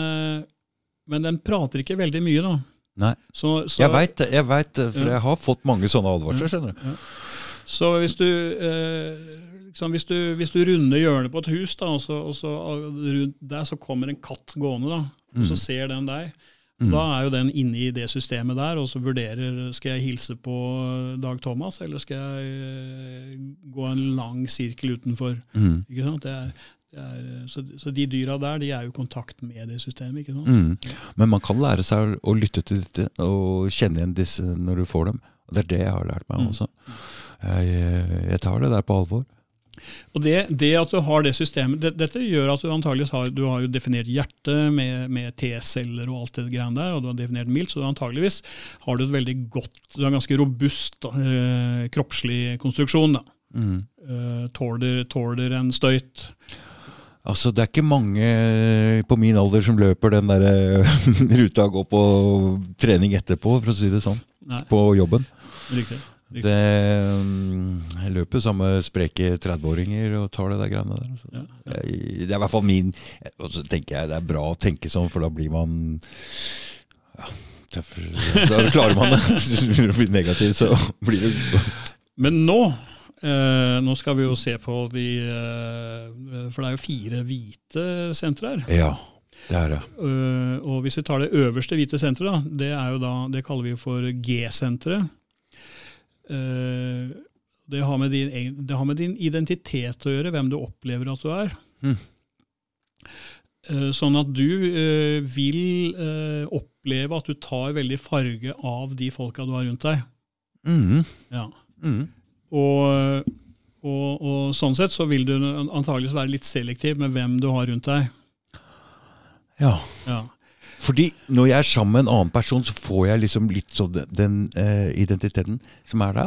men den prater ikke veldig mye, da. Nei. Så, så, Jeg veit det, jeg vet det, for Ja. jeg har fått mange sånne advarsler. skjønner du. Så hvis du, eh, liksom, hvis du hvis du runder hjørnet på et hus, da, og så, og så rundt der så kommer en katt gående, da, og så Mm. ser den deg. Mm. Da er jo den inne i det systemet der, og så vurderer skal jeg hilse på Dag Thomas, eller skal jeg eh, gå en lang sirkel utenfor. Mm. Ikke sant? Det er, det er, så, så de dyra der de er jo i kontakt med det systemet. ikke sant? Mm. Men man kan lære seg å lytte til dette og kjenne igjen disse når du får dem. Og Det er det jeg har lært meg Mm. også. Jeg, jeg tar det der på alvor. Og det, det at du har det systemet, det, Dette gjør at du antageligvis har du har jo definert hjertet med, med T-celler og alt det greiene der, og du har definert mildt, så du antageligvis har du et veldig godt, du har en ganske robust eh, kroppslig konstruksjon. da. Mm. Eh, tåler, tåler en støyt. Altså, Det er ikke mange på min alder som løper den der eh, ruta og går på trening etterpå, for å si det sånn. Nei, På jobben. riktig. riktig. Det, mm, jeg løper sammen med spreke 30-åringer og tar det der greiene der. Så. Ja, ja. Jeg, det er i hvert fall min Og så tenker jeg det er bra å tenke sånn, for da blir man ja, tøff. Da klarer man det. Hvis du begynner å bli negativ, så blir det Men nå eh, nå skal vi jo se på de eh, For det er jo fire hvite sentre her. Ja, det er det. Uh, og hvis vi tar det øverste hvite senteret, det det kaller vi for G-senteret. Uh, det, har med din, det har med din identitet å gjøre, hvem du opplever at du er. Mm. Sånn at du vil eh, oppleve at du tar veldig farge av de folka du har rundt deg. Mm. Ja. Mm. Og, og, og sånn sett så vil du antageligvis være litt selektiv med hvem du har rundt deg. Ja, Ja. Fordi når jeg er sammen med en annen person, så får jeg liksom litt sånn den, den uh, identiteten som er da.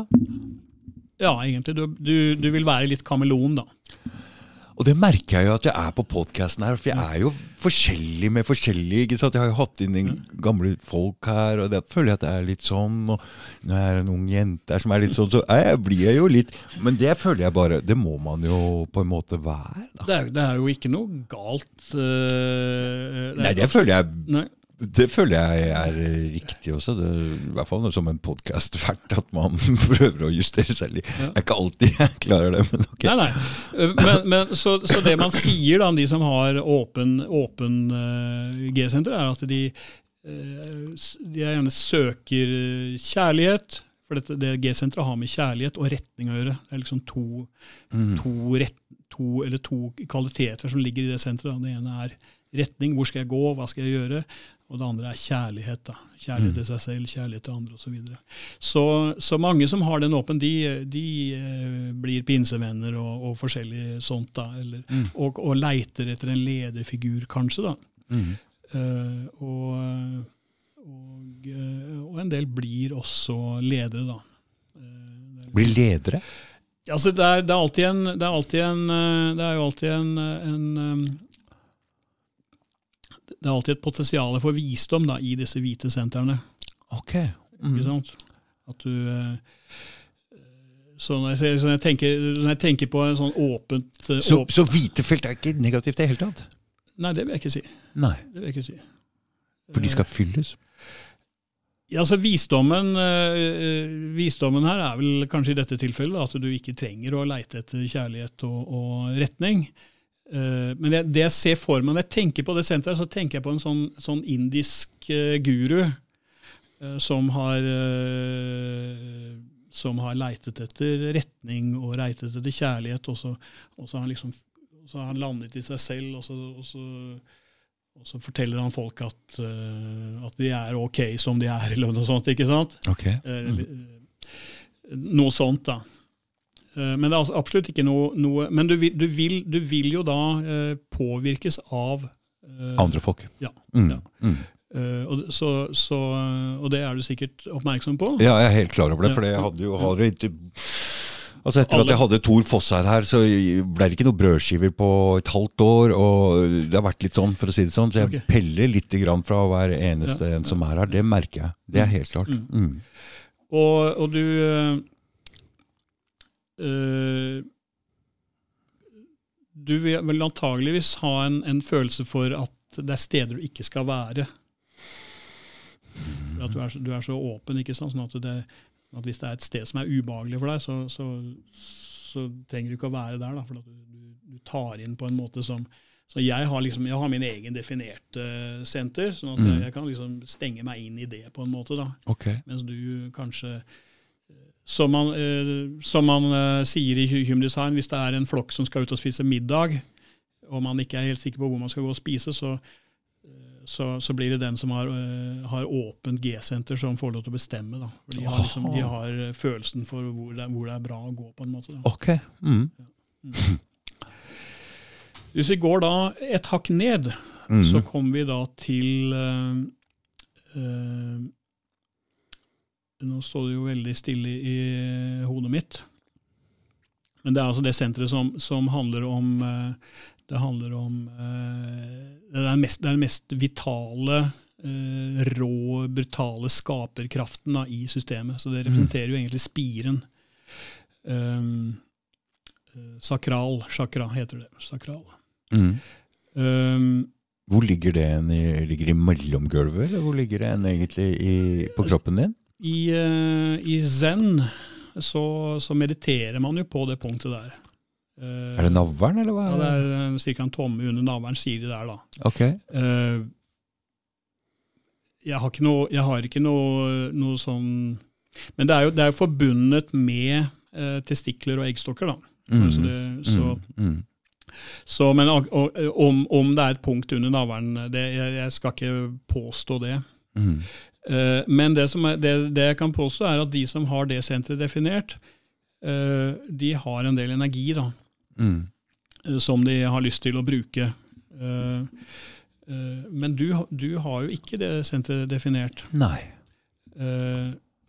Ja, egentlig. Du, du, du vil være litt kameleon, da. Og det merker jeg jo at jeg er på podkasten her, for jeg er jo forskjellig med forskjellige. ikke sant? Jeg har jo hatt inn en gamle folk her, og da føler jeg at det er litt sånn. Og når jeg er en ung jente her som er litt sånn, så jeg blir jeg jo litt Men det føler jeg bare Det må man jo på en måte være. da. Det er, det er jo ikke noe galt Uh, det er Nei, det føler jeg Nei. Det føler jeg er riktig også. Det, I hvert fall som en podkast-vert, at man prøver å justere seg litt. Det er ikke alltid jeg klarer det, men ok. Nei, nei. Øh, Men, men, så, så det man sier da, om de som har åpen, åpen uh, G-senter, er at de, uh, de gjerne søker kjærlighet. For dette, det G-senteret har med kjærlighet og retning å gjøre. Det er liksom to, Mm. to, rett, to, eller to kvaliteter som ligger i det senteret. Det ene er retning, hvor skal jeg gå, hva skal jeg gjøre? Og det andre er kjærlighet. da. Kjærlighet til seg selv, kjærlighet til andre osv. Så, videre. så Så mange som har den åpen, de, de eh, blir pinsevenner og, og forskjellig sånt. da, eller, Mm. og, og leiter etter en lederfigur, kanskje. da. Mm. Uh, og, og, eh, og en del blir også ledere, da. Uh, blir ledere? Altså, det, er, det, er alltid en, det er alltid en Det er jo alltid en, en Det er alltid et potensial for visdom da, i disse hvite sentrene. Ok. Ikke Mm. sant? At du eh, så når jeg, så når, jeg tenker, når jeg tenker på en sånn åpent eh, Så, så hvite felt er ikke negativt i det hele tatt? Nei, det vil jeg ikke si. Nei, Det vil jeg ikke si. for de skal fylles? Ja, altså visdommen, eh, visdommen her er vel kanskje i dette tilfellet at du ikke trenger å leite etter kjærlighet og, og retning. Eh, men det, det jeg ser for meg når jeg tenker på det senteret, så tenker jeg på en sånn, sånn indisk eh, guru eh, som har som har leitet etter retning og leitet etter kjærlighet, og så, og så har han liksom så har han landet i seg selv, og så, og så og så forteller han folk at, uh, at de er ok som de er, eller noe sånt. ikke sant? Okay. Mm. Noe sånt, da. Eh, Men det er altså absolutt ikke noe, noe Men du vil, du, vil, du vil jo da eh, påvirkes av eh, Andre folk. Ja. Mm. ja. Mm. Og, så, så, og det er du sikkert oppmerksom på. Ja, jeg er helt klar over det, for jeg hadde jo har ikke Altså Etter Alle- at jeg hadde Tor Fosseid her, så ble det ikke noen brødskiver på et halvt år. Og det har vært litt sånn, for å si det sånn. Så jeg okay. peller litt grann fra hver eneste Ja, en som er her. Det merker jeg. Det er helt klart. Mm. Mm. Og, og du Du vil vel antageligvis ha en, en følelse for at det er steder du ikke skal være. At du er, så- du er så åpen, ikke sant? sånn at, det, at hvis det er et sted som er ubehagelig for deg, så, så, så trenger du ikke å være der. Da, for at du, du, tar inn på en måte som så jeg har, liksom, jeg har min egen definerte senter, sånn at Mm. jeg, kan liksom stenge meg inn i det på en måte. da. Okay. Mens du kanskje eh, Som man, eh, som man eh, sier i Hu- Human Design, hvis det er en flokk som skal ut og spise middag, og man ikke er helt sikker på hvor man skal gå og spise, så, eh, så, så blir det den som har, har åpent G-senter, som får lov til å bestemme. Da. De, har liksom, de har følelsen for hvor det, hvor det er bra å gå, på en måte. Da. Ok. Mm. Hvis vi går da et hakk ned, Mm. så kommer vi da til eh, eh, Nå står det jo veldig stille i hodet mitt. Men det er altså det senteret som, som handler om eh, Det handler om eh, det, er den mest, vitale, eh, rå, brutale skaperkraften da, i systemet. Så det representerer jo egentlig spiren. Um, eh, sakral chakra heter det. Sakral. Mm. Um, Hvor ligger det en i, ligger det i mellomgulvet, eller hvor ligger det en egentlig i, på kroppen din? I, eh, I zen så, så mediterer man jo på det punktet der. Eh, Er det navlen, eller hva? Ja, det er ca. en tomme under navlen, sier de der, da. Ok. Eh, jeg har ikke noe, jeg har ikke noe, noe sånn Men det er jo, det er jo forbundet med testikler og eggstokker, da. Mm. Så det, så, Mm. Mm. så, men om, om det er et punkt under navlen, jeg, jeg skal ikke påstå det. Mm. Eh, men det, som er, det, det jeg kan påstå, er at de som har det senteret definert, eh, de har en del energi da, Mm. eh, som de har lyst til å bruke. Men du, du har jo ikke det senteret definert. Nei.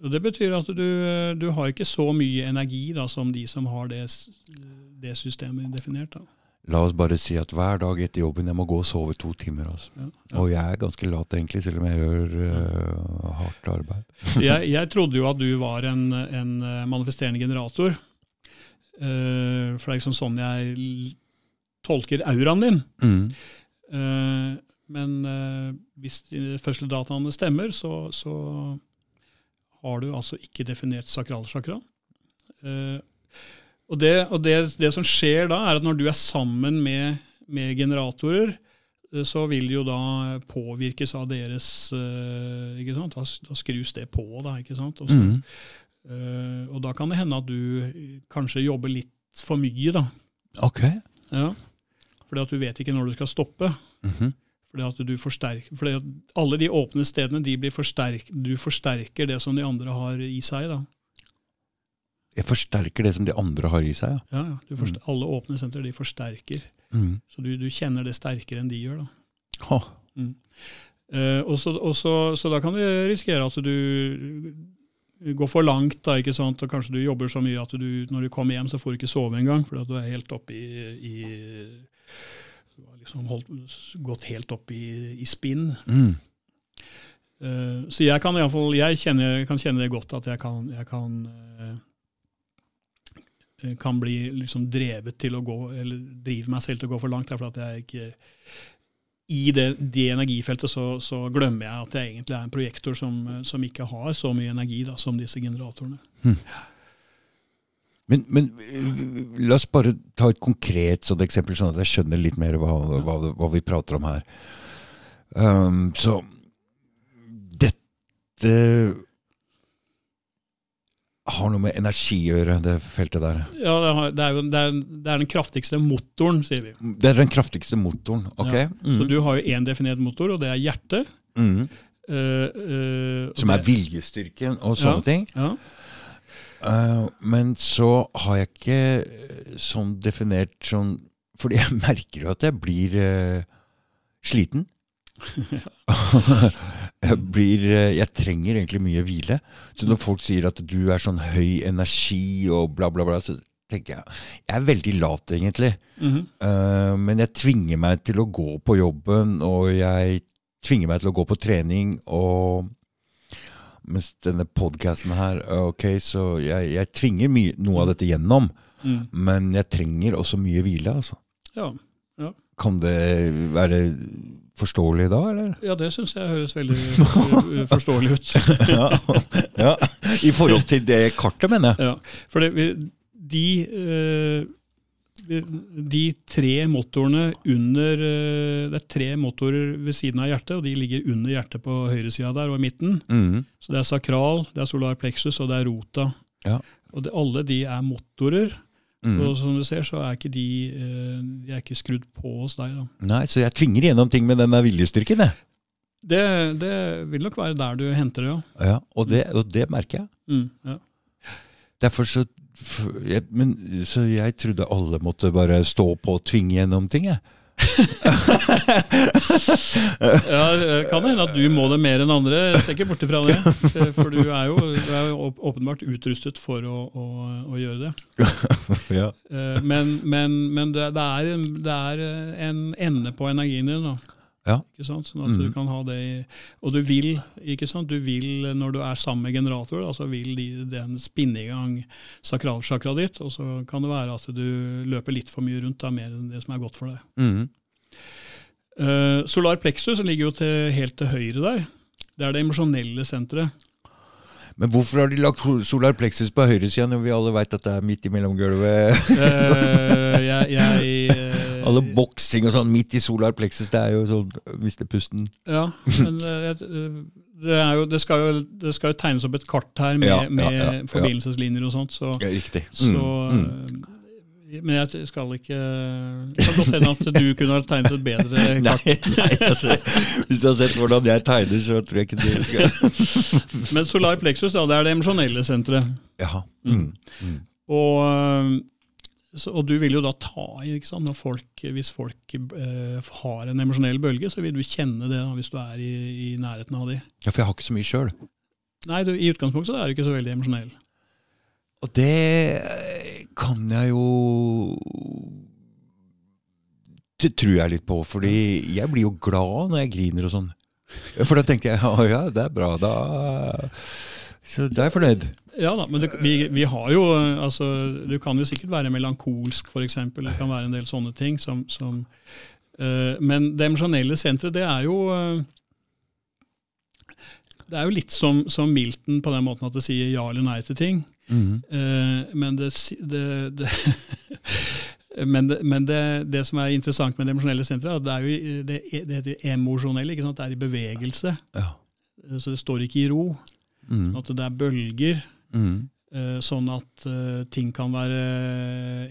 Og Det betyr at du, du har ikke så mye energi da, som de som har det, det systemet definert. da. La oss bare si at hver dag etter jobben jeg må gå og sove to timer. altså. Ja, Og jeg er ganske lat, egentlig, selv om jeg gjør uh, hardt arbeid. jeg, jeg trodde jo at du var en, en eh, manifesterende generator. Uh, for det er liksom sånn jeg tolker auraen din. Mm. Uh, men hvis fødselsdataene stemmer, så, så har du altså ikke definert sakralsjakra. Eh, og det, og det, det som skjer da, er at når du er sammen med, med generatorer, eh, så vil det jo da påvirkes av deres eh, ikke sant? Da, da skrus det på, da. ikke sant? Og, så, Mm. eh, og da kan det hende at du kanskje jobber litt for mye, da. Ok. Ja. Fordi at du vet ikke når du skal stoppe. Mhm. Fordi at du forsterker, fordi at alle de åpne stedene, de blir forsterk, du forsterker det som de andre har i seg. da. Jeg forsterker det som de andre har i seg. ja. Ja, forster, Alle åpne sentre de forsterker. Mm. Så du, du kjenner det sterkere enn de gjør. da. Ha. Eh, og så, og så, så da kan du risikere at du går for langt, da, ikke sant? og kanskje du jobber så mye at du, når du kommer hjem, så får du ikke sove engang, fordi at du er helt oppe i, i du har liksom holdt, gått helt opp i, i spinn. Mm. Eh, så jeg kan iallfall jeg kjenner, kan kjenne det godt at jeg kan, jeg kan, eh, kan bli liksom drevet til å gå, eller drive meg selv til å gå for langt. Derfor at jeg ikke I det, det energifeltet så, så glemmer jeg at jeg egentlig er en projektor som, som ikke har så mye energi da, som disse generatorene. Men, men øh, la oss bare ta et konkret sånt eksempel, sånn at jeg skjønner litt mer hva, hva, hva vi prater om her. Um, så dette har noe med energi å gjøre, det feltet der. Ja, det, har, det, er jo, det, er, det er den kraftigste motoren, sier vi. Det er den kraftigste motoren. ok? Ja, Så Mm. du har jo én definert motor, og det er hjertet. Mm. Uh, uh, Som er viljestyrken og sånne Ja. ting. Ja. Uh, men så har jeg ikke sånn definert sånn Fordi jeg merker jo at jeg blir sliten. jeg blir eh, Jeg trenger egentlig mye hvile. Så når folk sier at du er sånn høy energi og bla, bla, bla, så tenker jeg Jeg er veldig lat, egentlig. Mm -hmm. uh, men jeg tvinger meg til å gå på jobben, og jeg tvinger meg til å gå på trening. og mens denne podkasten her, ok, så jeg, jeg tvinger mye, noe av dette gjennom. Mm. Men jeg trenger også mye hvile, altså. Ja. Kan det være forståelig da, eller? ja, det syns jeg høres veldig forståelig ut. ja, ja. I forhold til det kartet, mener jeg. Ja, for det, de, eh, de tre motorene under eh, Det er tre motorer ved siden av hjertet, og de ligger under hjertet på høyresida der og i midten. Mm. Så det er sakral, det er solar plexus og det er rota. Ja. Og det, alle de er motorer. Mhm. Og som du ser, så er ikke de, eh, de er ikke skrudd på hos deg. da. Nei, så jeg tvinger gjennom ting med den viljestyrken, jeg. Det, det vil nok være der du henter det, ja. Ja, og, det, og det merker jeg. Mm, ja. Derfor så jeg, Men så jeg trodde alle måtte bare stå på og tvinge gjennom ting, jeg. Ja, det kan hende at du må det mer enn andre. Jeg ser ikke bort ifra det. For du er jo, du er jo åpenbart utrustet for å, å, å gjøre det. Ja. Eh, Men, men, men det, det, er, det er en ende på energien din. da. Ja. Ikke sant? Sånn at du Mhm. kan ha det i, Og du vil, ikke sant? Du vil, når du er sammen med generator, da, så vil de, den spinne i gang sakralsjakraet ditt, og så kan det være at du løper litt for mye rundt, da, mer enn det som er godt for deg. Mm. Uh, solar plexus ligger jo til, helt til høyre der. Det er det emosjonelle senteret. Men hvorfor har de lagt solar plexus på høyresida når vi alle veit at det er midt imellom gulvet? uh, jeg, jeg eh, Alle boksing og sånn midt i solar plexus, det er jo sånn Mister pusten. Ja, men jeg- eh, det, er jo, det, skal jo, det skal jo tegnes opp et kart her med, Ja, ja, med ja, ja. forbindelseslinjer og sånt. Så, Ja, riktig. så Mm, mm. eh, Men jeg skal ikke Det kan godt hende at du kunne ha tegnet et bedre kart. nei altså, hvis du har sett hvordan jeg tegner, så tror jeg ikke det skal Men solar plexus da, det er det emosjonelle senteret. Jaha. Mm. Mm. Og så, og du vil jo da ta i, ikke sant? Når folk, hvis folk eh, har en emosjonell bølge, så vil du kjenne det da, hvis du er i, i nærheten av de. Ja, for jeg har ikke så mye sjøl. Nei, du, i utgangspunktet så er du ikke så veldig emosjonell. Og det kan jeg jo Det tror jeg litt på, fordi jeg blir jo glad når jeg griner og sånn. For da tenker jeg å ja, det er bra, da Så du er fornøyd. Ja da, men det, vi, vi har jo altså, Du kan jo sikkert være melankolsk, f.eks. Det kan være en del sånne ting som, som uh, Men det emosjonelle senteret, det er jo uh, det er jo litt som, som, Milton på den måten at det sier ja eller nei til ting. Mm. Uh, men det, det, det Men, det, men det, det, som er interessant med det emosjonelle senteret, det er jo det, det heter emosjonelle. ikke sant? Det er i bevegelse. Ja. Så det står ikke i ro. Mm. Sånn at det er bølger. Mm. Uh, sånn at uh, ting kan være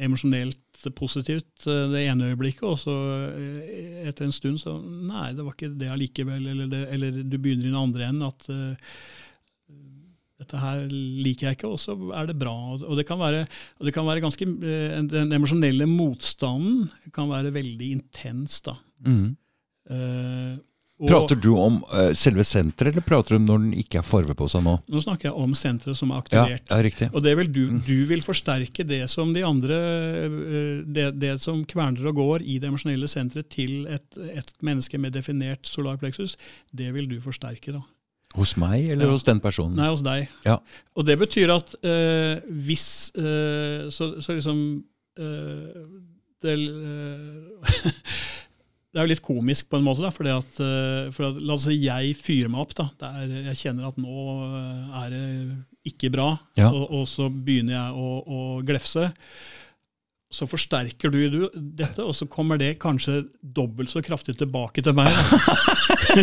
emosjonelt positivt det ene øyeblikket, og så etter en stund så Nei, det var ikke det allikevel. Eller, eller du begynner i den andre enden at dette her liker jeg ikke, og så er det bra. Og det kan være, det kan være ganske, Den emosjonelle motstanden kan være veldig intens. da. Mm. Uh, prater du om uh, selve senteret, eller prater du om når den ikke er farve på seg nå? Nå snakker jeg om senteret som er aktivert. Ja, ja, riktig. Og det vil du, mm. du vil forsterke det som de andre uh, det, det, som kverner og går i det emosjonelle senteret til et, et menneske med definert solar plexus, det vil du forsterke. da. Hos meg, eller ja. hos den personen? Nei, hos deg. Ja. Og det betyr at uh, hvis uh, så, så, liksom uh, det, det, er jo litt komisk på en måte, da, fordi at, for at La oss si jeg fyrer meg opp. da, der Jeg kjenner at nå er det ikke bra, ja. og, og, så begynner jeg å, å glefse så forsterker du dette, og så kommer det kanskje dobbelt så kraftig tilbake til meg.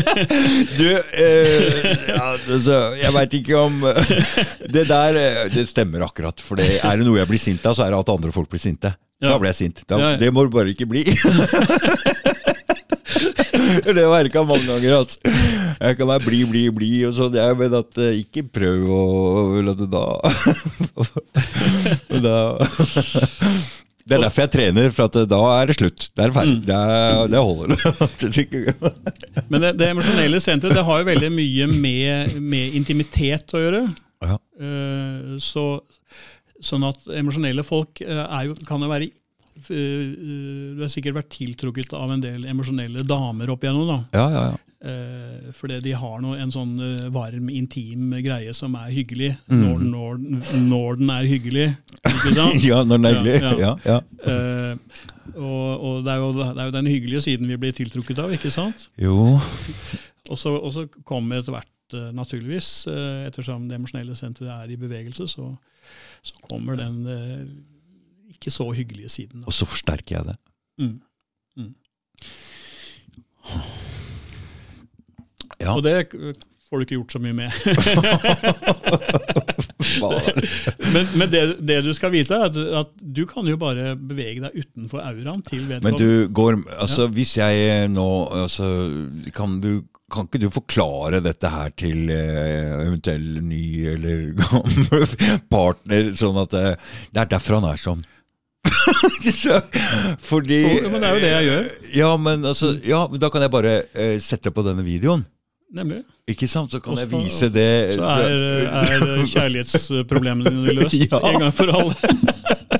du, eh, ja, altså, jeg veit ikke om Det der eh, det stemmer akkurat. For det, er det noe jeg blir sint av, så er det at andre folk blir sinte. Ja. Da ble jeg sint. Da, ja, det må du bare ikke bli. det har jeg mange ganger. Altså. Jeg kan være blid, blid, blid, og sånn, men at uh, ikke prøv å la det da Da det er derfor jeg trener, for at da er det slutt. Det er ferdig. Mm. Det, det, holder. Men det, det emosjonelle senteret det har jo veldig mye med, med intimitet å gjøre. Ja. Uh, så, sånn at emosjonelle folk er jo, kan jo være uh, Du har sikkert vært tiltrukket av en del emosjonelle damer opp igjennom. da. Ja, ja, ja. Fordi de har noe, en sånn varm, intim greie som er hyggelig. Mm. Når, når, når, den er hyggelig. Ikke sant? ja, når den er hyggelig. Ja, ja. ja, og, og det, er jo, det, er jo, den hyggelige siden vi blir tiltrukket av, ikke sant? Jo. og, så, og så kommer etter hvert, naturligvis, ettersom det emosjonelle senteret er i bevegelse, så, så kommer den ikke så hyggelige siden. Da. Og så forsterker jeg det. Mm. Mm. Ja. Og det får du ikke gjort så mye med. men, men det, det, du skal vite, er at, at, du kan jo bare bevege deg utenfor auraen til vedkommende. Men du går, altså ja. hvis jeg nå altså, kan, du, kan ikke du forklare dette her til uh, eventuell ny eller gammel partner, sånn at uh, det er derfor han er sånn? Fordi Men det er jo det jeg gjør. Ja, men altså, ja, da kan jeg bare uh, sette på denne videoen. Nemlig. Ikke sant? Så kan Også, jeg vise det Så er, er kjærlighetsproblemene dine løst ja. en gang for alle.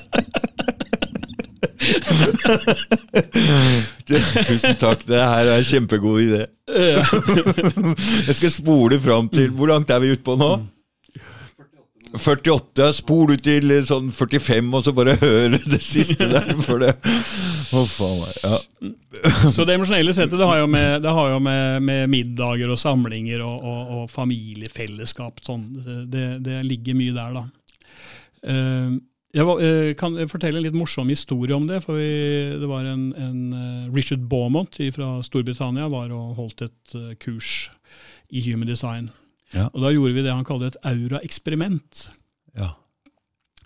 Tusen takk, det her er en kjempegod idé. jeg skal spole fram til Hvor langt er vi utpå nå? 48. Spol ut til sånn 45, og så bare høre det siste der. For det. Oh, faen meg. Ja. Så det emosjonelle settet det har jo med, har jo med, med middager og samlinger og, og, og familiefellesskap sånn. det, det, ligger mye der, da. Uh, jeg uh, kan fortelle en litt morsom historie om det. for vi, det var en, en uh, Richard Beaumont fra Storbritannia var og holdt et kurs i human design. Ja. Og da gjorde vi det han kaller et aura-eksperiment. Ja.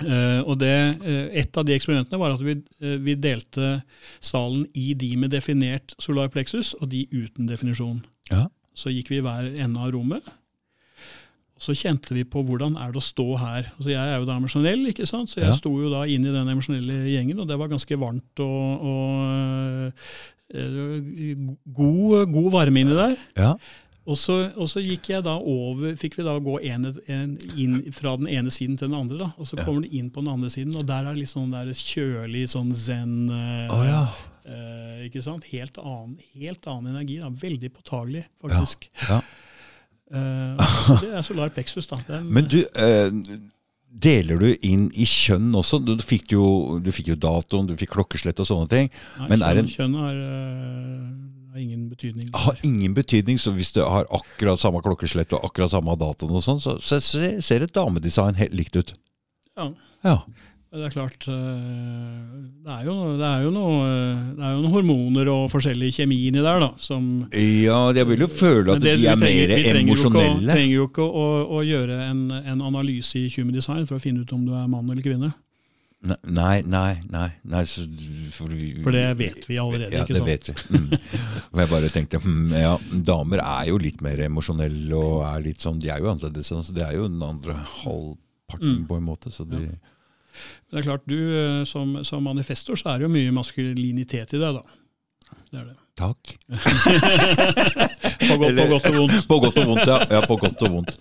Uh, og det, uh, Et av de eksperimentene var at vi, uh, vi, delte salen i de med definert solar plexus og de uten definisjon. Ja. Så gikk vi i hver ende av rommet. Så kjente vi på hvordan er det å stå her. Altså jeg er jo da emosjonell, ikke sant? så jeg Ja. sto jo da inn i den emosjonelle gjengen, og det var ganske varmt og, og eh, god, god varme inni der. Ja. Og så, og så gikk jeg da over, fikk vi da gå en, en, inn fra den ene siden til den andre. da, Og så Ja. kommer du inn på den andre siden, og der er litt sånn der kjølig sånn zen Oh, ja. eh, Ikke sant? Helt annen, helt annen energi. da, Veldig påtagelig, faktisk. ja. Eh, det er solar plexus. da. Den, Men du, eh, deler du inn i kjønn også? Du fikk jo, du fikk jo datoen, du fikk klokkeslett og sånne ting. nei, men kjønn, en- kjønn har, eh, har ingen betydning. Har ingen betydning, så hvis du har akkurat samme klokkeslett og akkurat samme datoen, og sånn, så så ser, ser et damedesign helt likt ut. Ja. Ja. Det er klart, eh, det er jo, det er noe, eh, det er jo noen hormoner og forskjellig kjemi inni der, da, som ja, jeg vil jo føle at det- de er mer trenger- mer vi trenger jo ikke å- emosjonelle. å, gjøre en, en analyse i human design for å finne ut om du er mann eller kvinne. Nei, nei, nei. nei så, for, vi, For det vet vi allerede, ja, ikke det sant? vet vi. Mm. Og jeg bare tenkte hm, ja, damer er jo litt mer emosjonelle og er litt sånn, de er jo annerledes. Så det er jo den andre halvparten Mm. på en måte. Så de, Men det er klart, du eh, som, som manifestor så er det jo mye maskulinitet i deg, da. Det er det. takk. På godt, på godt og vondt. På godt og vondt, ja. ja på godt og vondt.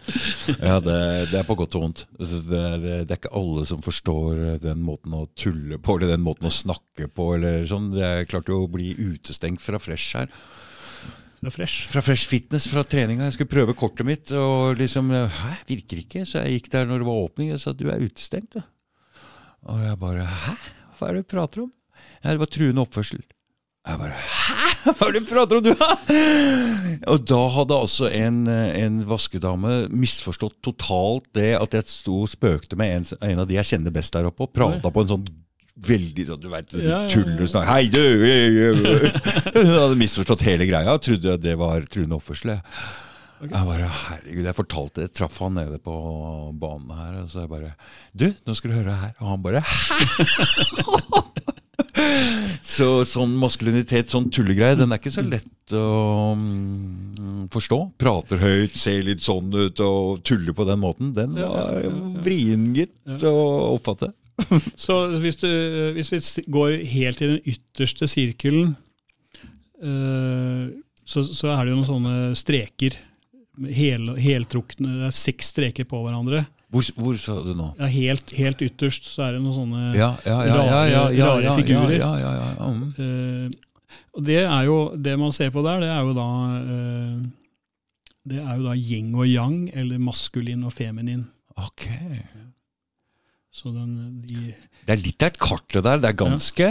Ja, det, det er på godt og vondt. Det er, det er ikke alle som forstår den måten å tulle på, eller den måten å snakke på. eller sånn. Jeg klarte jo å bli utestengt fra Fresh her. Er fresh. Fra Fresh Fitness, fra treninga. Jeg skulle prøve kortet mitt, og liksom Hæ, virker ikke? Så jeg gikk der når det var åpning, og sa du er utestengt. du. Og jeg bare Hæ? Hva er det du prater om? Ja, det var truende oppførsel. Jeg bare Hæ? Hva er det du prater om, du? Og da hadde altså en, en vaskedame misforstått totalt det at jeg sto og spøkte med en, en av de jeg kjenner best der oppe, og prata på en sånn veldig sånn, du vet, Ja, ja, ja. tuller snakk. Hei, du! Hun hadde misforstått hele greia og trodde det var truende oppførsel. jeg. Jeg bare, herregud, jeg fortalte det, jeg traff han nede på banen her, og så jeg bare Du, nå skal du høre her. Og han bare Hæ?! så sånn maskulinitet, sånn tullegreie, den er ikke så lett å um, forstå. Prater høyt, ser litt sånn ut og tuller på den måten. Den var ja. vrien, gitt, å oppfatte. Så hvis, du, hvis vi går helt i den ytterste sirkelen, uh, så, så er det jo noen sånne streker. Hel, heltrukne, det er seks streker på hverandre. Hvor, hvor sa du nå? Ja, helt, helt ytterst så er det noen sånne Ja, ja, ja. ja, ja, ja, Rare figurer. Ja, ja, ja, ja. mm. Eh, og det er jo, det man ser på der, det er jo da uh, Det er jo da yin og yang, eller maskulin og feminin. Ok. Så den, de, Det er litt av et kart, det der. Det er ganske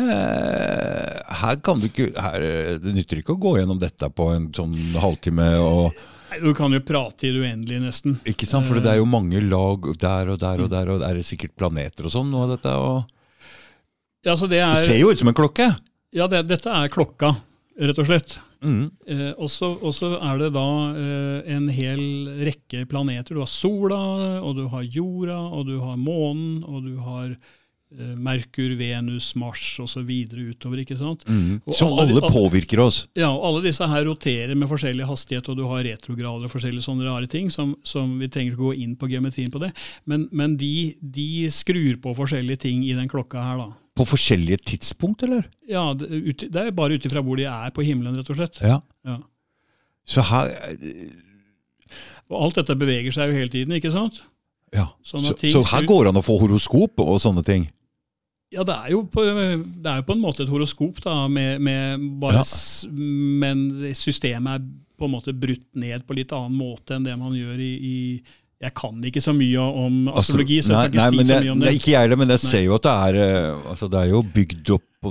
Her kan du ikke her, Det nytter ikke å gå gjennom dette på en sånn halvtime. Og, Nei, Du kan jo prate i det uendelige, nesten. ikke sant? For det er jo mange lag der og der og der, og er det sikkert planeter og sånn. noe av dette, og Ja, så det Det er, ser jo ut som en klokke! ja det, dette er klokka, rett og slett. Mm. Eh, og så og så er det da eh, en hel rekke planeter. Du har sola, og du har jorda, og du har månen, og du har eh, Merkur, Venus, Mars osv. utover. ikke sant? Mm. Som alle alle påvirker oss. Ja, og alle disse her roterer med forskjellig hastighet, og du har retrograder og forskjellige sånne rare ting, som, som vi trenger ikke gå inn på geometrien på det, men, men de, de skrur på forskjellige ting i den klokka her, da. På forskjellige tidspunkt, eller? Ja, det, ut, det er bare ut ifra hvor de er på himmelen, rett og slett. Ja. Ja. Så her Og alt dette beveger seg jo hele tiden, ikke sant? ja. Sånn Så, så her går det an å få horoskop og sånne ting? Ja, det er jo på, det er jo på en måte et horoskop, da, med, med bare, Ja. men systemet er på en måte brutt ned på litt annen måte enn det man gjør i, i Jeg kan ikke så mye om astrologi, så jeg kan ikke nei, si så mye om det. Ikke jeg heller, men jeg Nei. ser jo at det er eh, altså Det er jo bygd opp på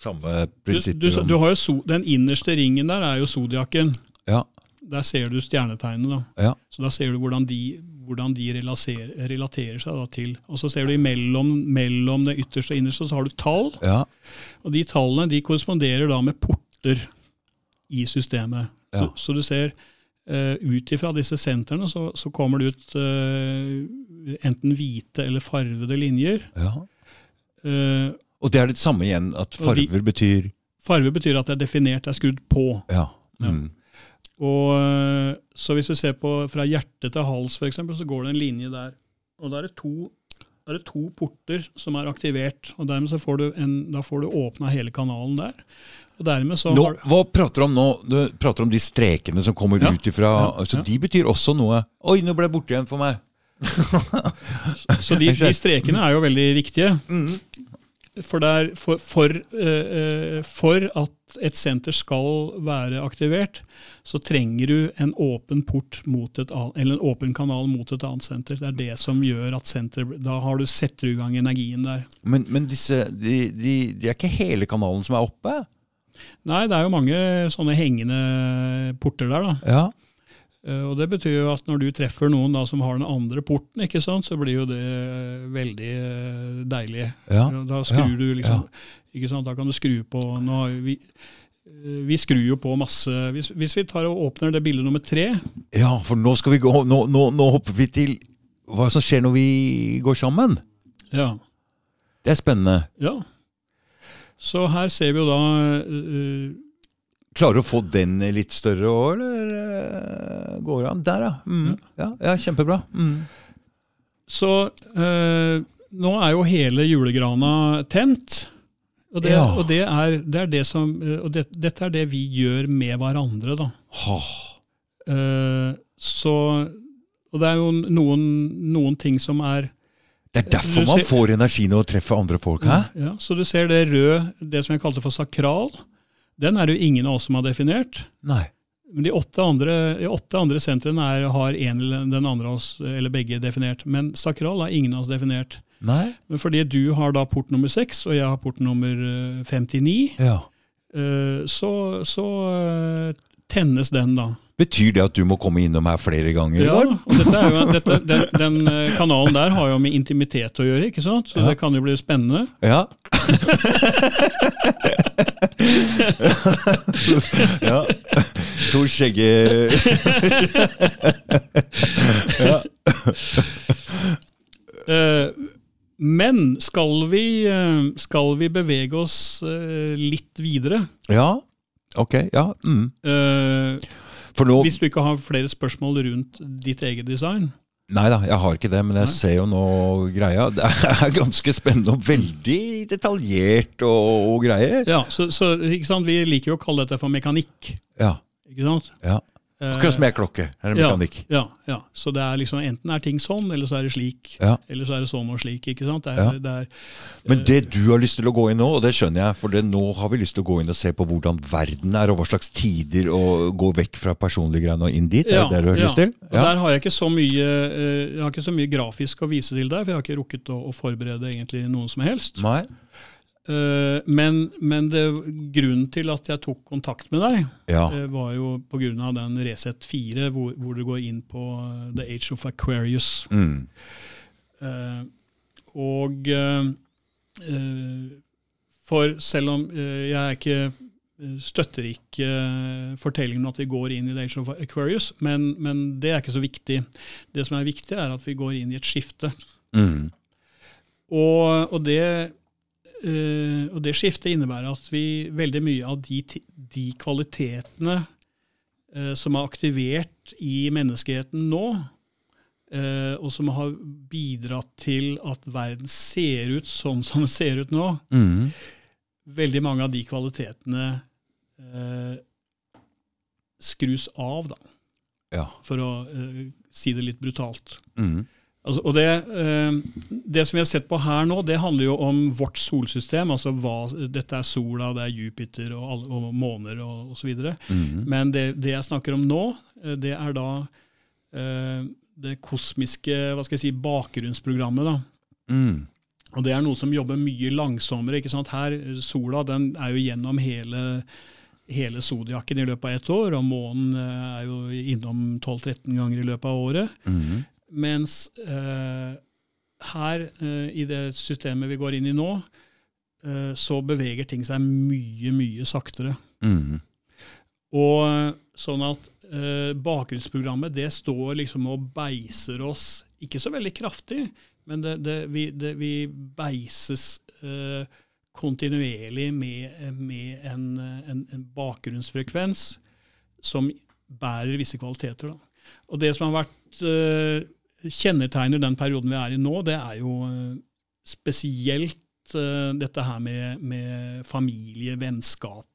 samme Du, prinsipper. du, du har jo so, den innerste ringen der er jo zodiaken. ja, Der ser du stjernetegnene. da. ja. Så da ser du hvordan de, hvordan de relaterer, relaterer seg da til. Og så ser du imellom mellom det ytterste og innerste, så har du tall. ja, Og de tallene de korresponderer da med porter i systemet. Ja. Så, så du ser uh, ut ifra disse sentrene så, så kommer det ut uh, enten hvite eller farvede linjer. ja. Uh, Og det er det samme igjen, at farver de- betyr Farver betyr at det er definert, det er skrudd på. Ja. Mm. Og, eh, så hvis vi ser på fra hjerte til hals, eksempel, så går det en linje der. Og da er det to, er det to porter som er aktivert. og dermed så får du en, Da får du åpna hele kanalen der. Og dermed så Nå, har, hva prater du om nå? Du prater om de strekene som kommer Ja. ut ifra Ja, Så ja. de betyr også noe. Oi, nå ble det borte igjen for meg. Så de, de strekene er jo veldig viktige. Mm. For, det er for, for, uh, for at et senter skal være aktivert, så trenger du en åpen port mot et eller en åpen kanal mot et annet senter. Det er det som gjør at senter Da har du setter du i gang energien der. Men, men disse, de, de, de er ikke hele kanalen som er oppe? Nei, det er jo mange sånne hengende porter der, da. Ja. Eh, Og det betyr jo at når du treffer noen da som har den andre porten, ikke sant, så blir jo det eh, veldig eh, deilig. Ja. Da skrur Ja. du liksom sant, Da kan du skru på vi, eh, vi skrur jo på masse hvis, hvis vi tar og åpner det bildet nummer tre ja, for nå skal vi gå Nå, nå, nå hopper vi til hva som skjer når vi går sammen. Ja. Det er spennende. ja. Så her ser vi jo da uh, Klarer du å få den litt større òg, eller går det an? Der, ja. Mm. ja. Ja, kjempebra. Mm. Så eh, nå er jo hele julegrana tent. Og, det, Ja. og det, er, det er det som eh, Og det, dette er det vi gjør med hverandre, da. Eh, så Og det er jo noen, noen ting som er Det er derfor man ser- får energi når å treffe andre folk. Hæ? Ja, Så du ser det røde, det som jeg kalte for sakral. Den er det jo ingen av oss som har definert. Nei. Men de åtte andre, de åtte andre sentrene er, har en eller den andre av oss, eller begge definert. Men sakral har ingen av oss definert. Nei? Men fordi du har da port nummer seks, og jeg har port nummer eh, 59, Ja. eh, så, så eh, tennes den, da. Betyr det at du må komme innom her flere ganger? Ja, Bård? og dette er jo, dette, den, den eh, kanalen der har jo med intimitet å gjøre, ikke sant? Så Ja. det kan jo bli spennende. Ja. ja. To skjegge ja. Men skal vi, eh, skal vi bevege oss eh, litt videre? ja. Ok. Ja. Mm. Uh, For nå hvis du ikke har flere spørsmål rundt ditt eget design? Nei da, jeg har ikke det, men jeg Nei. ser jo nå greia. Det er ganske spennende og veldig detaljert og, og greier. Ja, så, så? Vi liker jo å kalle dette for mekanikk. Ja. ikke sant? ja. Eh, Akkurat som jeg klokke. Her er mekanikk. Ja, ja. Så det er liksom enten er ting sånn, eller så er det slik. Ja. Eller så er det sånn og slik. ikke sant? Det er, Ja. det er, Men det du har lyst til å gå inn nå, og det skjønner jeg, for det, nå har vi lyst til å gå inn og se på hvordan verden er, og hva slags tider, og gå vekk fra personlige greiene og inn dit. Er det det du har lyst til? Og Der har jeg ikke så mye eh, jeg har ikke så mye grafisk å vise til der, for jeg har ikke rukket å, å forberede egentlig noen som helst. Nei? Eh, men men det, grunnen til at jeg tok kontakt med deg, Ja. eh, var jo pga. den Resett 4, hvor, hvor du går inn på eh, The Age of Aquarius. Mm. Uh, og uh, For selv om jeg ikke støtter ikke fortellingen om at vi går inn i The Age of Aquarius, men, men det er ikke så viktig. Det som er viktig, er at vi går inn i et skifte. Mm. Og, og, det, eh, og det skiftet innebærer at vi veldig mye av de, de kvalitetene uh, som er aktivert i menneskeheten nå, uh, og som har bidratt til at verden ser ut sånn som den ser ut nå, Mm. veldig mange av de kvalitetene skrus av, da, Ja. for å si det litt brutalt. Mm. Altså, og det, eh, det som vi har sett på her nå, det handler jo om vårt solsystem. altså hva, Dette er sola, det er Jupiter og, alle, og måner og osv. Mm. Men det, det jeg snakker om nå, eh, det er da eh, det kosmiske hva skal jeg si, bakgrunnsprogrammet. da. Mm. Og det er noe som jobber mye langsommere. ikke sant? Her, Sola den er jo gjennom hele, hele zodiakken i løpet av ett år, og månen er jo innom 12-13 ganger i løpet av året. Mm. Mens eh, her, eh, i det systemet vi går inn i nå, eh, så beveger ting seg mye, mye saktere. Mm. Og eh, sånn at eh, bakgrunnsprogrammet det står liksom og beiser oss, ikke så veldig kraftig, men det, det, vi, det, vi beises eh, kontinuerlig med, med en, en, en bakgrunnsfrekvens som bærer visse kvaliteter. Da. Og det som har vært kjennetegner den perioden vi er i nå, det er jo uh, spesielt uh, dette her med, med familie, vennskap,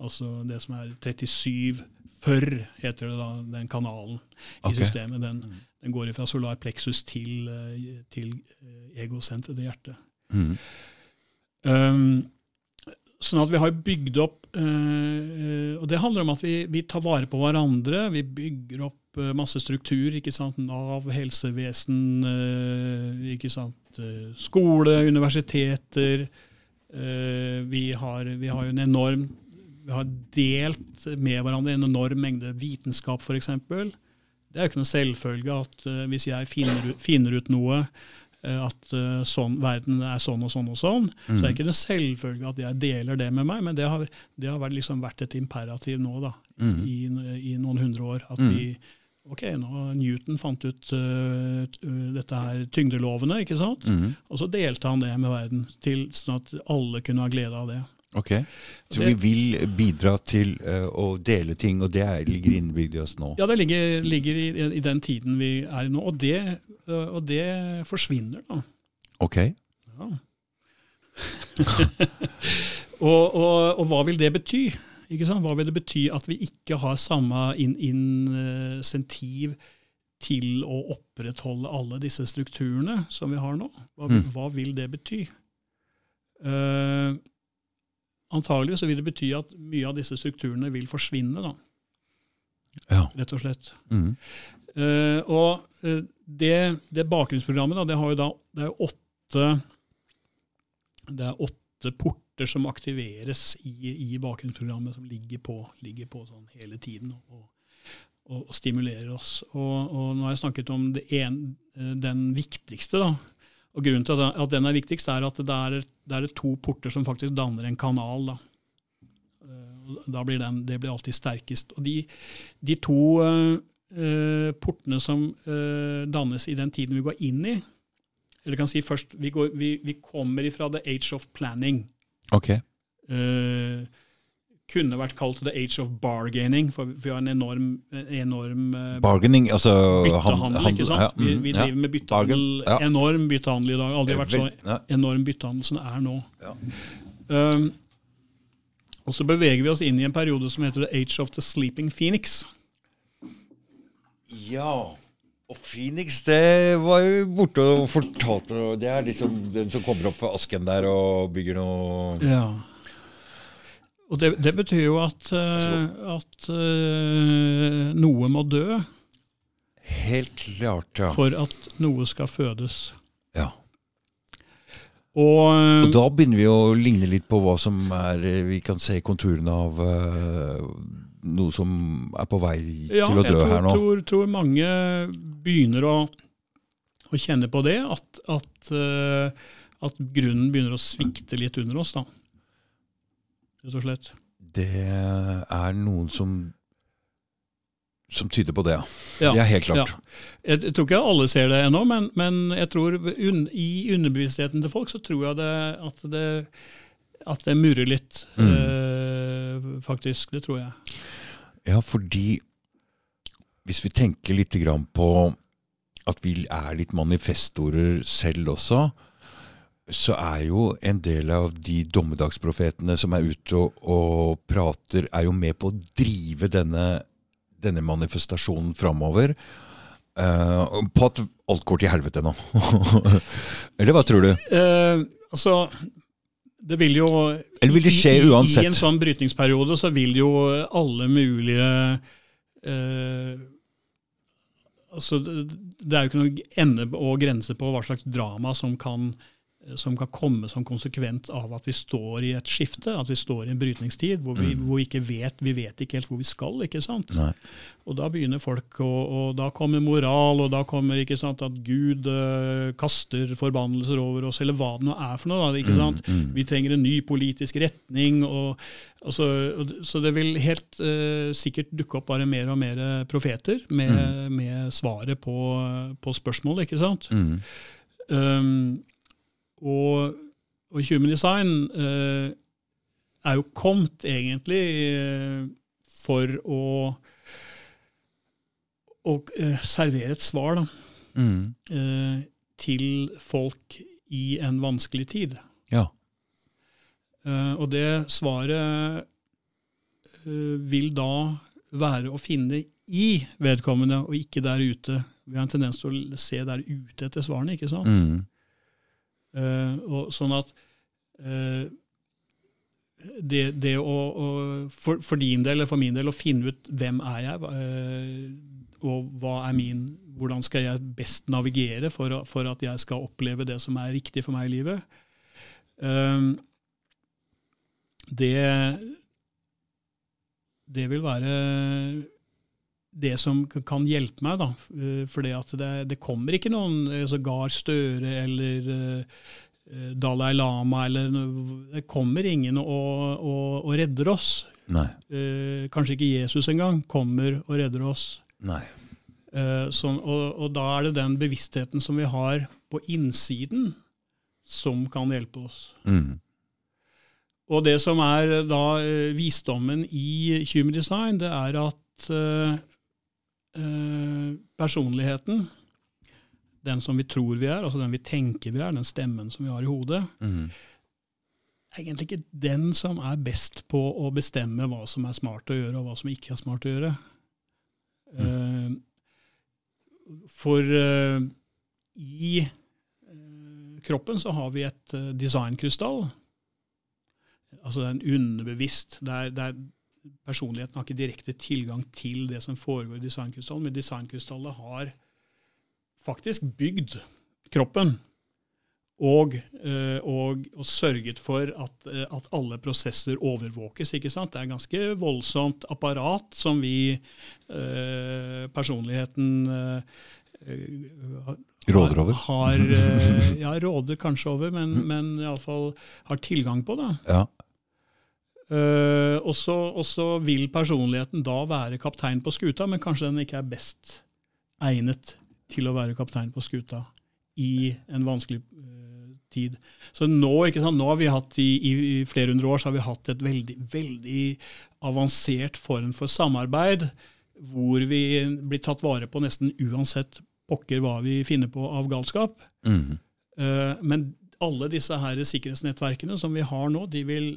altså det som er 37 Før, heter det da, den kanalen okay. i systemet. Den, mm. den går fra solar plexus til, til egosenteret hjerte. Mm. Um, Sånn at vi har bygd opp uh, Og det handler om at vi, vi, tar vare på hverandre. Vi bygger opp øh, masse struktur. ikke sant? Nav, helsevesen, øh, ikke sant? skole, universiteter. Vi har, vi, har, jo en enorm Vi har delt med hverandre en enorm mengde vitenskap, f.eks. Det er jo ikke noe selvfølge at hvis jeg finner, finner ut noe Eh, at sånn, verden er sånn og sånn og sånn. Mm. Så det er ikke en selvfølge at jeg deler det med meg, men det har, det har liksom vært et imperativ nå da, mm. i, i, noen hundre år. At mm. vi Ok, nå Newton fant ut uh, dette her tyngdelovene, ikke sant? Mm. Og så delte han det med verden, til, sånn at alle kunne ha glede av det. Ok, Så det, vi vil bidra til uh, å dele ting, og det er, ligger innebygd i oss nå? Ja, det ligger, ligger i, i, den tiden vi er i nå, og det, uh, og det forsvinner da. Ok. Ja. og, og, og, hva vil det bety? Hva vil det bety at vi ikke har samme insentiv til å opprettholde alle disse strukturene som vi har nå? Hva, mm. hva vil det bety? Uh, antagelig så vil det bety at mye av disse strukturene vil forsvinne. da. Ja. Rett og slett. Mm. Uh, og uh, det, det, bakgrunnsprogrammet da, det, har jo da, det er åtte, det er åtte porter som aktiveres i, i bakgrunnsprogrammet, som ligger på, ligger på sånn hele tiden og, og, og stimulerer oss. Og, nå har jeg snakket om en, eh, den viktigste, da, og Grunnen til at den er viktigst, er at det er, det er to porter som faktisk danner en kanal. Da, eh, da blir den, Det blir alltid sterkest. Og de, de to uh, portene som uh, dannes i den tiden vi går inn i Eller kan si først, vi, går, vi, vi kommer ifra the age of planning. Okay. Uh, kunne vært kalt the age of bargaining, for vi har en enorm, enorm eh, Bargaining, altså byttehandel. ikke sant? Ja, mm, vi, vi, driver ja. med byttehandel, ja. enorm byttehandel i dag. Aldri vært så enorm byttehandel som det er nå. Um, og så beveger vi oss inn i en periode som heter the age of the sleeping phoenix. Ja og Phoenix, det var jo borte og fortalte Det er liksom den som kommer opp fra asken der og bygger noe Ja. Og det, det, betyr jo at, uh, at uh, noe må dø. Helt klart, ja. For at noe skal fødes. Ja. Og, uh, og da begynner vi å ligne litt på hva som er Vi kan se konturene av noe som er på vei ja, til å dø tror, her nå. Jeg tror, tror mange begynner å, å, kjenne på det. At, at, at grunnen begynner å svikte litt under oss. da rett og slett? Det er noen som som tyder på det, ja. Det er helt klart. Ja. Jeg, jeg, tror ikke alle ser det ennå, men, men, jeg tror un, i underbevisstheten til folk så tror jeg det, at, det, at det murrer litt, mm. øh, faktisk. Det tror jeg. Ja, fordi hvis vi tenker litt på at vi er litt manifestorer selv også, så er jo en del av de dommedagsprofetene som er ute og, og prater, er jo med på å drive denne, denne manifestasjonen framover. Uh, på at alt går til helvete nå. Eller hva tror du? Uh, altså, det vil jo Eller vil det skje uansett? I, I en sånn brytningsperiode så vil jo alle mulige uh, altså, Det er jo ikke noe ende og grense på hva slags drama som kan som kan komme som konsekvent av at vi står i et skifte, at vi står i en brytningstid hvor vi, mm. hvor vi ikke vet vi vet ikke helt hvor vi skal. ikke sant? Nei. Og da begynner folk, og, og, da kommer moral, og da kommer ikke sant, at Gud uh, kaster forbannelser over oss, eller hva det nå er for noe. Da, ikke mm, sant? Mm, mm. Vi trenger en ny politisk retning. og, altså, Så det vil helt uh, sikkert dukke opp bare mer og mer profeter med, mm. med svaret på, på spørsmålet, ikke sant? Um, og, og Human Design eh, er jo kommet egentlig eh, for å, å eh, servere et svar da, Mm. eh, til folk i en vanskelig tid. Ja. Eh, og det svaret eh, vil da være å finne i vedkommende, og ikke der ute. Vi har en tendens til å se der ute etter svarene, ikke sant? Mm. Eh, og sånn at eh, det, det å, å for, for din del, eller for min del, å finne ut hvem er jeg, eh, og hva er min Hvordan skal jeg best navigere for, for at jeg skal oppleve det som er riktig for meg i livet? Det Det vil være det som kan hjelpe meg, da. for det at det, det kommer ikke noen altså Gahr Støre eller eh, eh, Dalai Lama eller Det kommer ingen og, og, og redder oss. Eh, kanskje ikke Jesus engang kommer og redder oss. Eh, sånn, og, og da er det den bevisstheten som vi har på innsiden, som kan hjelpe oss. Mm. Og det som er da eh, visdommen i Human Design, det er at eh, eh, personligheten, den som vi tror vi er, altså den vi tenker vi er, den stemmen som vi har i hodet, Mm. er egentlig ikke den som er best på å bestemme hva som er smart å gjøre, og hva som ikke er smart å gjøre. Eh, for eh, i eh, kroppen så har vi et uh, designkrystall. Altså det er en underbevisst der, der Personligheten har ikke direkte tilgang til det som foregår i designkrystallen, men designkrystallet har faktisk bygd kroppen. Og, eh, og, og sørget for at, eh, at alle prosesser overvåkes. ikke sant? Det er et ganske voldsomt apparat som vi, eh, personligheten eh, Råder over. Har, eh, ja, råder kanskje over, men, men iallfall har tilgang på da. Ja. Eh, og så vil personligheten da være kaptein på skuta, men kanskje den ikke er best egnet til å være kaptein på skuta i en vanskelig eh, tid. Så nå, nå har vi hatt i, i, i flere hundre år så har vi hatt et veldig, veldig avansert form for samarbeid, hvor vi blir tatt vare på nesten uansett pokker hva vi finner på av galskap. Mm. Men alle disse her sikkerhetsnettverkene som vi har nå, de vil,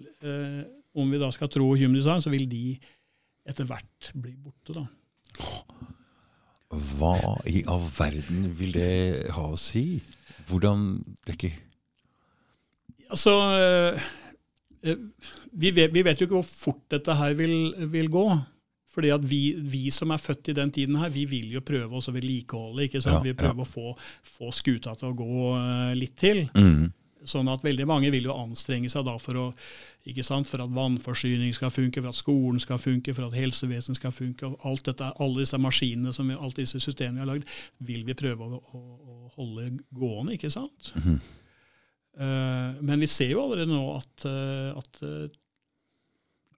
om vi da skal tro Human Design, så vil de etter hvert bli borte. da. Hva i all verden vil det ha å si? Hvordan dekker Altså, eh, eh, vi vet, vi vet jo ikke hvor fort dette her vil, vil gå. Fordi at vi, vi som er født i den tiden her, vi vil jo prøve oss å vedlikeholde. ikke sant? Ja, vi prøver å få, få skuta til å gå eh, litt til. mm. Sånn at veldig mange vil jo anstrenge seg da for, å, ikke sant, for at vannforsyning skal funke, for at skolen skal funke, for at helsevesenet skal funke. og alt dette, Alle disse maskinene, som vi, alt disse systemene vi har lagd, vil vi prøve å, å, å holde gående. ikke sant? Mhm. uh, men vi ser jo allerede nå at, uh, at uh,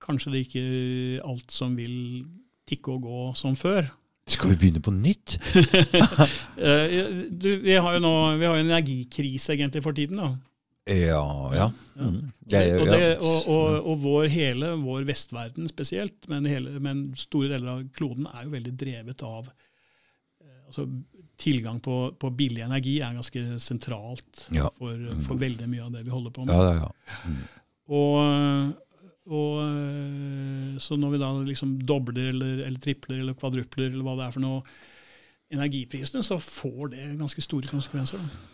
kanskje det ikke er alt som vil tikke og gå som før. Skal vi begynne på nytt? Du, vi har jo nå vi har en energikrise egentlig for tiden. da. Ja, ja. Mm. Er- og, det, og, og, og vår hele vår vestverden spesielt, men, hele, men store deler av kloden er jo veldig drevet av eh, altså Tilgang på, på billig energi er ganske sentralt Ja. for, for veldig mye av det vi holder på med. Ja, ja, ja. Og, og eh, så når vi da liksom dobler eller, eller tripler eller kvadrupler eller hva det er for noe energiprisene, så får det ganske store konsekvenser. Da.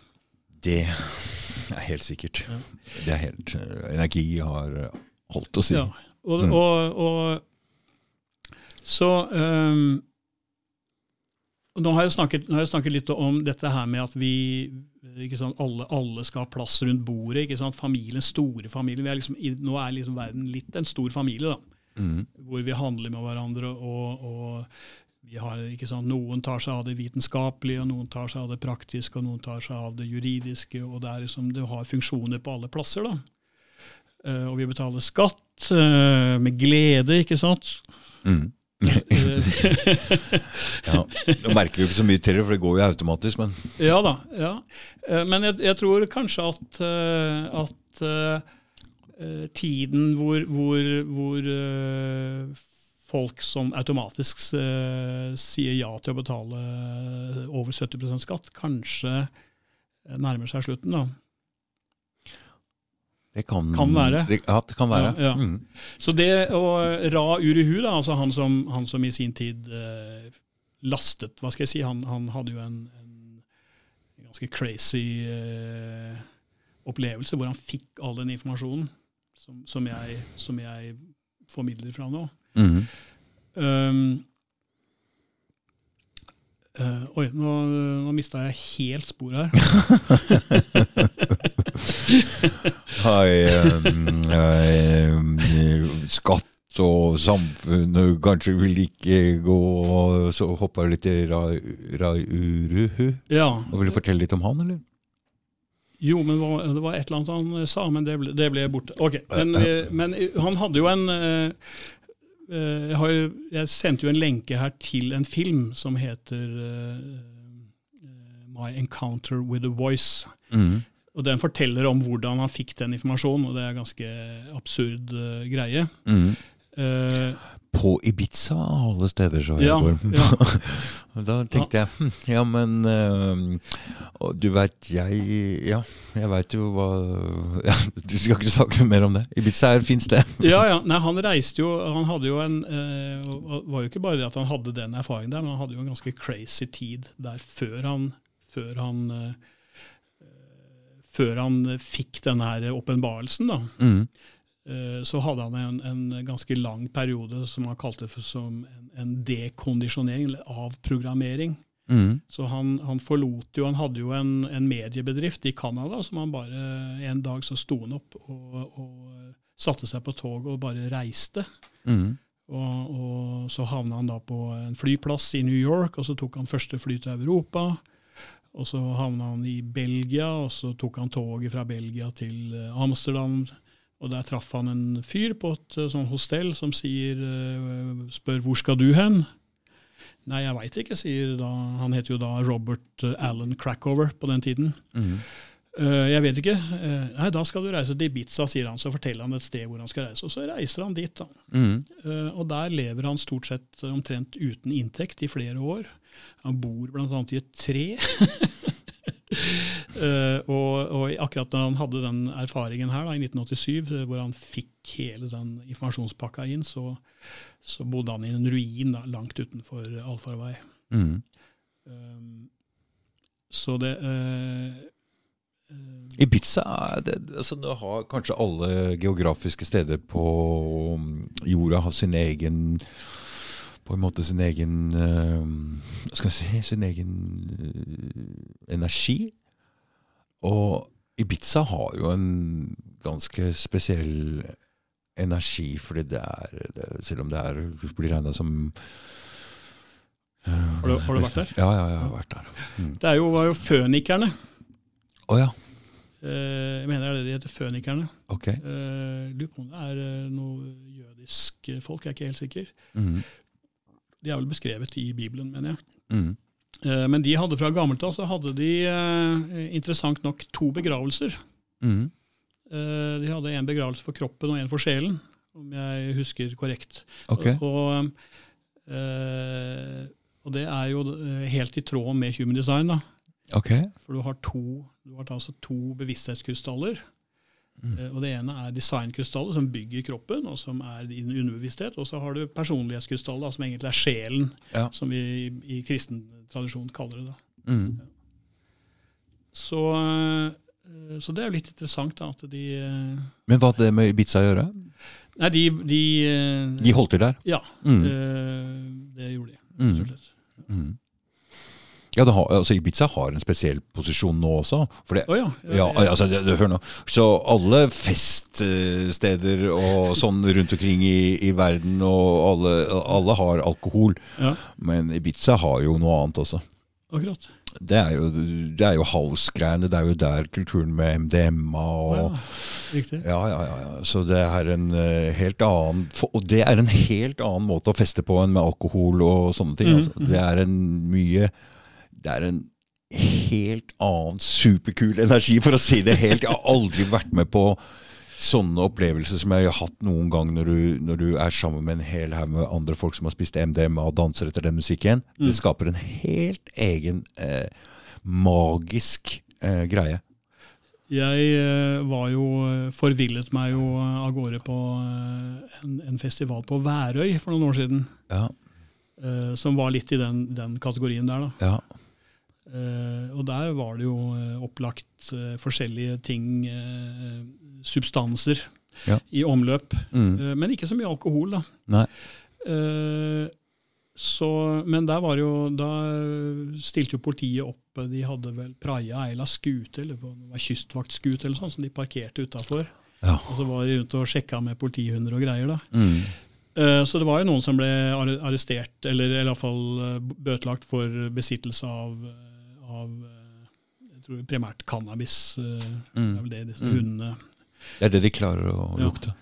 Det er helt sikkert. Ja. Det er helt Energi har holdt å si. Ja. Og, Mm. og, og så um, nå har, jeg snakket, nå har jeg snakket litt om dette her med at vi ikke sant, alle, alle skal ha plass rundt bordet. ikke sant, Familien, store familier. Vi er liksom, nå er liksom verden litt en stor familie, da, Mm. hvor vi handler med hverandre. og, og vi har, ikke sant, Noen tar seg av det vitenskapelige, og noen tar seg av det praktiske, og noen tar seg av det juridiske. og Det er liksom, det har funksjoner på alle plasser. da. Uh, og vi betaler skatt uh, med glede, ikke sant? Mm. Ja. Nå merker vi jo ikke så mye til det, for det går jo automatisk, men ja da. ja. Uh, Men jeg, jeg tror kanskje at, at tiden hvor, hvor, hvor folk som automatisk uh, sier ja til å betale over 70% skatt, kanskje nærmer seg slutten. da. Det kan, Kan være. Det, ja, det kan være. Ja, ja. Mm. Så det å Ra Uruhu, da, altså han som, han som i sin tid uh, lastet Hva skal jeg si? Han, han hadde jo en, en ganske crazy uh, opplevelse hvor han fikk all den informasjonen som, som, jeg, som jeg formidler fra nå. Mm. Um, uh, oi, nå, nå mista jeg helt spor her. Hei, eh, skatt og samfunnet kanskje vil ikke gå Så hoppa jeg litt i Rai Uruhu. Ja. Og Vil du fortelle litt om han, eller? Jo, men det var et eller annet han sa, men det ble, det ble borte. Ok, Men, eh, men han hadde jo en eh, eh, jeg, har jeg sendte jo en lenke her til en film som heter eh, eh, My Encounter with a Voice. Mm. Og Den forteller om hvordan han fikk den informasjonen, og det er en ganske absurd uh, greie. Mm. Eh, På Ibiza, av alle steder, så jeg Ja, går. ja. Da tenkte jeg hm, ja, men uh, Du veit, jeg Ja, jeg veit jo hva ja, Du skal ikke snakke mer om det. Ibiza er et fint sted. Ja, ja. Nei, han reiste jo Han hadde jo en uh, var jo ikke bare det at han hadde den erfaringen der, men han hadde jo en ganske crazy tid der før han før han eh, før han fikk denne åpenbarelsen, da. Mm. Eh, så hadde han en, en ganske lang periode som han kalte for som en, en dekondisjonering, eller avprogrammering. Mm. Så han, han forlot jo Han hadde jo en, en mediebedrift i Canada som han bare En dag så sto han opp og, og satte seg på toget og bare reiste. Mm. Og, og så havna han da på en flyplass i New York, og så tok han første fly til Europa. Og så havna han i Belgia, og så tok han toget fra Belgia til eh, Amsterdam. Og der traff han en fyr på et eh, sånn hostell som sier, eh, spør hvor skal du hen? Nei, jeg veit ikke, sier da Han het jo da Robert eh, Allen Crackover på den tiden. Mm. Uh, jeg vet ikke. Uh, nei, da skal du reise til Ibiza, sier han. Så forteller han et sted hvor han skal reise. Og så reiser han dit, da. Mm. Uh, og der lever han stort sett omtrent uten inntekt i flere år. Han bor bl.a. i et tre. Eh, og, og akkurat da han hadde den erfaringen her da, i 1987, eh, hvor han fikk hele den informasjonspakka inn, så, så bodde han i en ruin da, langt utenfor allfarvei. Mm. Um, så det uh, Ibiza det, altså, det har kanskje alle geografiske steder på jorda har sin egen På en måte sin egen uh, skal jeg si Sin egen uh, energi. Og Ibiza har jo en ganske spesiell energi, fordi det er, det, Selv om det er, blir regna som uh, Har du- har du vært der? Ja, ja, jeg har vært der. Mm. Det er jo, var jo fønikerne. Å ja. Eh, jeg mener det er det de heter, fønikerne. Ok. Eh, Lurer på om det er noe jødisk folk, jeg er ikke helt sikker. Mm. De er vel beskrevet i Bibelen, mener jeg. Mm. Eh, men de hadde fra gammelt av så hadde de eh, interessant nok to begravelser. Mm. Eh, de hadde en begravelse for kroppen og en for sjelen, om jeg husker korrekt. Ok. Og, og det er jo helt i tråd med human design. da. Ok. For du har to, du har altså to bevissthetskrystaller. Mm. Eh, Og Det ene er designkrystaller, som bygger kroppen, og som er din underbevissthet. Og så har du personlighetskrystaller, som egentlig er sjelen, Ja. som vi i, i kristen tradisjon kaller det. Mm. Så, eh, så det er jo litt interessant da, at de eh, Men hva hadde det med Ibiza å gjøre? Nei, de, de, De holdt til der? Ja, Mm. det, det gjorde de. Mm. rett og slett. Mm. Ja, har, altså Ibiza har en spesiell posisjon nå også. For det, oh, ja. ja, altså, det, det, hør nå. Så alle feststeder og sånn rundt omkring i, i verden, og alle, alle har alkohol. ja, Men Ibiza har jo noe annet også. akkurat. Det er jo, det er jo house-greiene. Det er jo der kulturen med MDMA og ja, riktig. Ja, ja, ja, ja. Så det er en eh, helt annen Og det er en helt annen måte å feste på enn med alkohol og sånne ting. Mm, Altså. Det er en mye Det er en helt annen superkul energi, for å si det helt. Jeg har aldri vært med på sånne opplevelser som jeg har hatt noen gang når du, når du er sammen med en hel haug med andre folk som har spist MDMA og danser etter den musikken. Mm. Det skaper en helt egen eh, magisk eh, greie. Jeg eh, var jo, forvillet meg jo av gårde på eh, en, en festival på Værøy for noen år siden. Ja, eh, som var litt i den, den kategorien der. da. ja, Eh, og der var det jo eh, opplagt eh, forskjellige ting, eh, substanser, Ja. i omløp. mm, Eh, men ikke så mye alkohol, da. Nei. Eh, så, men der var det jo, da stilte jo politiet opp. De hadde vel praia Eila skute, eller det var kystvaktskute eller sånn, som de parkerte utafor. Ja. Og så var de rundt og sjekka med politihunder og greier. da. Mm, Eh, Så det var jo noen som ble arrestert, eller i alle fall eh, bøtelagt for besittelse av, eh, av eh, jeg tror primært cannabis. Mm. Det er mm. vel det disse Mm. hundene Det er det de klarer å Ja. lukte.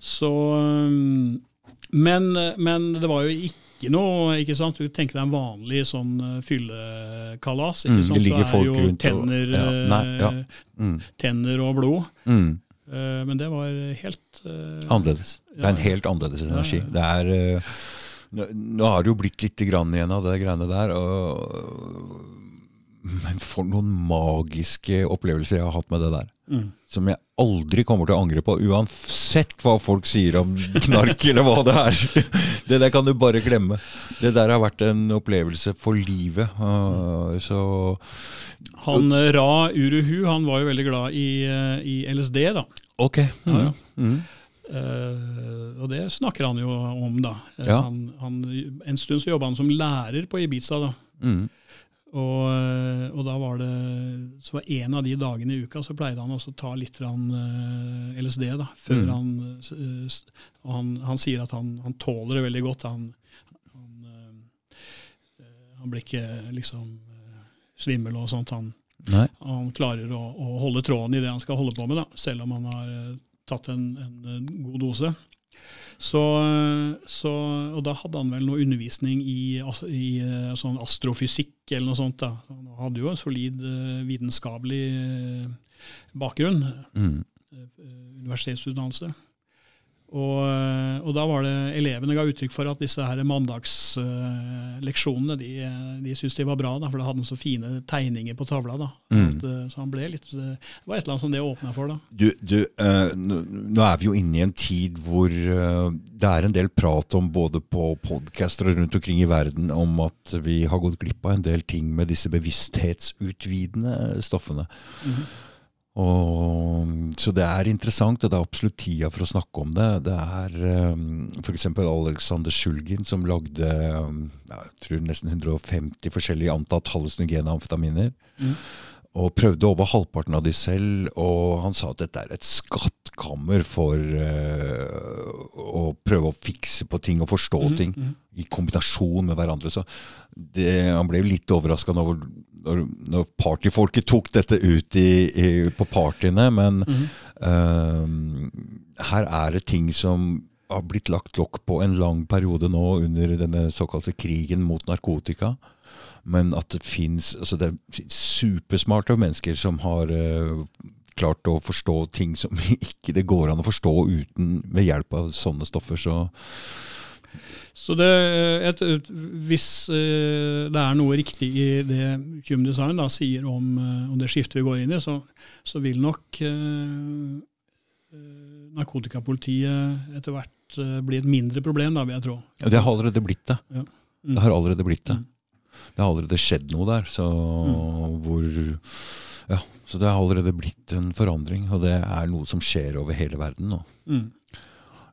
Så um, men, men det var jo ikke noe ikke sant? Du tenker deg en vanlig sånn fyllekalas. ikke Mm, sant? det ligger er folk jo rundt og- tenner, ja, nei, ja. eh, Mm, tenner og blod. mm. Eh, Men det var helt eh, Annerledes. Det er en helt annerledes energi. Det er eh, nå har det jo blitt litt grann igjen av det greiene der. Og, men for noen magiske opplevelser jeg har hatt med det der. mm. Som jeg aldri kommer til å angre på, uansett hva folk sier om knark eller hva det er. Det der kan du bare glemme. Det der har vært en opplevelse for livet. Uh, så Han eh, Ra Uruhu han var jo veldig glad i, eh, i LSD, da. ok. Ja, ja. Mm. Uh, og det snakker han jo om, da. Ja. Han, han, en stund så jobba han som lærer på Ibiza, da. Mm. Og, eh, og da var det Så var en av de dagene i uka så pleide han også å ta litt eh, LSD, da. Før Mm. han Og han, han sier at han, han tåler det veldig godt. Han, han, han blir ikke liksom svimmel og sånt. Han, han klarer å, å holde tråden i det han skal holde på med, da, selv om han har tatt en, en, god dose. Så, så, og da hadde han vel noe undervisning i, i eh, sånn astrofysikk eller noe sånt. da. Han hadde jo en solid eh, vitenskapelig eh, bakgrunn, Mm. universitetsutdannelse. Og, eh, og da var det elevene ga uttrykk for at disse her mandagsleksjonene de, de syntes de var bra, da, for det hadde så fine tegninger på tavla. da. Mm. At, eh, så han ble litt, eh, Det var et eller annet som det åpna for. da. Du, du eh, nå, er vi jo inne i en tid hvor eh, det er en del prat om både på podcaster og rundt omkring i verden om at vi har gått glipp av en del ting med disse bevissthetsutvidende stoffene. Og, så det er interessant, og det er absolutt tida for å snakke om det. Det er um, f.eks. Alexander Sjulgin som lagde um, jeg tror nesten 150 forskjellige antatt hallusinogene amfetaminer. Mhm. Og prøvde over halvparten av de selv, og han sa at dette er et skattkammer for uh, å prøve å fikse på ting og forstå Mhm, ting mhm. i kombinasjon med hverandre. Så det, han ble litt overraska når, når, når partyfolket tok dette ut i, i, på partyene, men mm -hmm. uh, her er det ting som har blitt lagt lokk på en lang periode nå under denne såkalte krigen mot narkotika. Men at det fins altså det er supersmarte mennesker som har uh, klart å forstå ting som ikke det går an å forstå uten ved hjelp av sånne stoffer. Så Så det, et, et, hvis eh, det er noe riktig i det Human Design da, sier om, eh, om det skiftet vi går inn i, så, så vil nok eh, eh, narkotikapolitiet etter hvert eh, bli et mindre problem, da, vil jeg tro. ja, det har allerede blitt det. Mm. Det har allerede blitt det. Mm. Det har allerede skjedd noe der. Så, hvor, ja, så det har allerede blitt en forandring, og det er noe som skjer over hele verden nå. Mm.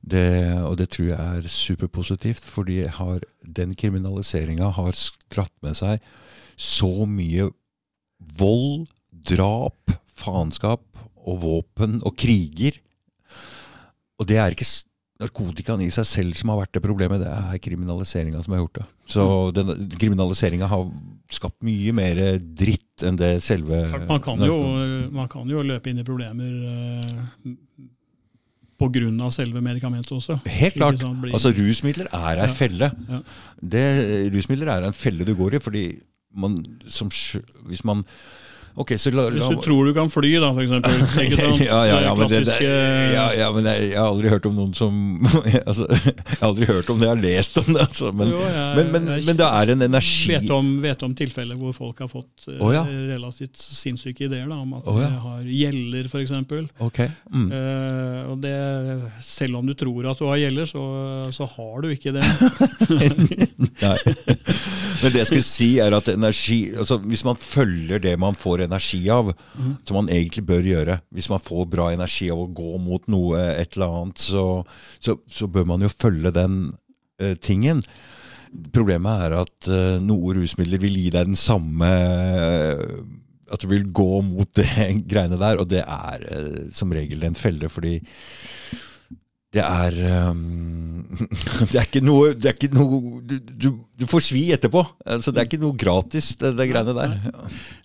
Det, og det tror jeg er superpositivt, fordi har, den kriminaliseringa har dratt med seg så mye vold, drap, faenskap og våpen og kriger. Og det er ikke narkotikaen i seg selv som har vært det problemet, det er kriminaliseringa som har gjort det. Så mm. kriminaliseringa har skapt mye mer dritt enn det selve Man, kan jo, man kan jo løpe inn i problemer eh, av selve medikamentet også. Helt klart. Sånn blir- Altså Rusmidler er ei Ja. felle. Ja. Det, rusmidler er en felle du går i, fordi man som Hvis man Ok, så la, Hvis du tror du kan fly, da, for eksempel. Ja, ja, ja, men det, ja, ja, men jeg, jeg har aldri hørt om noen som altså, Jeg har aldri hørt om det, jeg har lest om det. Altså, men, Jo, jeg- men, men, jeg men det er en energi vet om, vet om tilfeller hvor folk har fått Å, ja. relativt sinnssyke ideer da, om at oh, ja. de har gjeller, f.eks. Okay. Mm. Uh, og det, selv om du tror at du har gjeller, så, så har du ikke det. Nei. Men det jeg skulle si, er at energi altså Hvis man følger det man får energi av, mm. som man egentlig bør gjøre Hvis man får bra energi av å gå mot noe, et eller annet, så, så, så bør man jo følge den eh, tingen. Problemet er at eh, noe rusmidler vil gi deg den samme eh, At du vil gå mot det greiene der, og det er eh, som regel en felle, fordi det er um, Det er ikke noe, det er ikke noe du, du, du får svi etterpå. Altså, det er ikke noe gratis, det, det greiene der.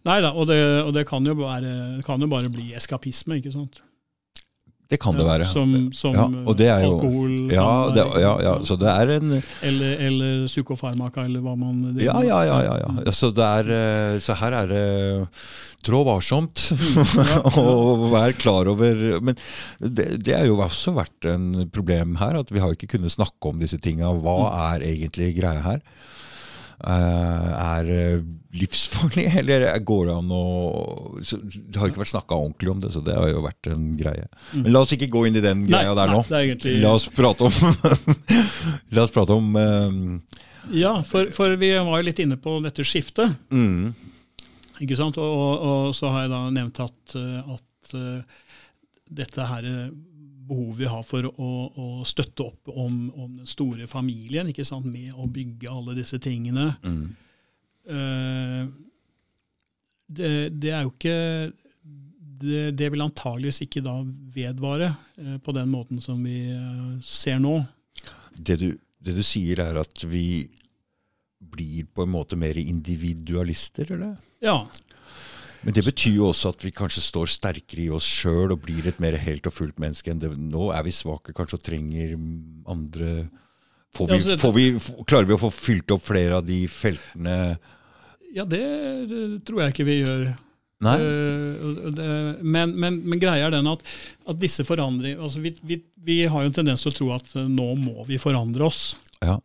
Nei da, og det, og det kan, jo bare, kan jo bare bli eskapisme, ikke sant. Det kan det være. Som, som det er jo- alkohol Ja, det, ja, ja, så det er en Eller, eller psykofarmaka, eller hva man driver Ja, med. ja, ja. ja, Så, det er, eh, så her er det trå varsomt og vær klar over Men det, det har jo også vært en problem her, at vi har ikke kunnet snakke om disse tinga. Hva er egentlig greia her? Eh, er det livsfarlig, eller går det an å Det har ikke vært snakka ordentlig om det, så det har jo vært en greie. Men la oss ikke gå inn i den Nei, greia der nei, nå. det er egentlig La oss prate om La oss prate om eh, Ja, for, for vi var jo litt inne på dette skiftet. mm, Ikke sant? Og, og, og så har jeg da nevnt at, eh, at eh, dette her eh, behovet vi har for å, å støtte opp om, om den store familien, ikke sant? med å bygge alle disse tingene. mm. Uh, det, det er jo ikke det, det vil antageligvis ikke da vedvare uh, på den måten som vi uh, ser nå. det, du, det du sier, er at vi blir på en måte mer individualister, eller? Ja, Men det betyr jo også at vi kanskje står sterkere i oss sjøl og blir et mer helt og fullt menneske enn det. Nå er vi svake kanskje og trenger andre får vi, Ja, det, får vi, Klarer vi å få fylt opp flere av de feltene ja det, det tror jeg ikke vi gjør. Nei? Eh, det, men, men, men greia er den at, at disse forandringer altså vi, vi, vi har jo en tendens til å tro at eh, nå må vi forandre oss. Ja.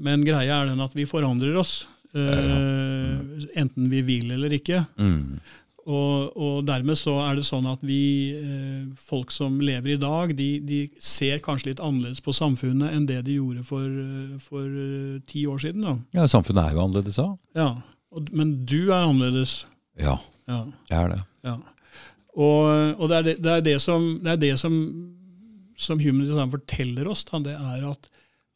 Men greia er den at vi forandrer oss. Eh, enten vi vil eller ikke. Mm. Og, og dermed så er det sånn at vi, uh, folk som lever i dag, de, de ser kanskje litt annerledes på samfunnet enn det de gjorde for, eh, for uh, ti år siden. Da. ja, samfunnet er jo annerledes da. Ja. Og, men du er annerledes. Ja, Ja. det er det. Ja. Og, og det er det, det, er det som, det, er det som, som Human Design forteller oss, da, det er at,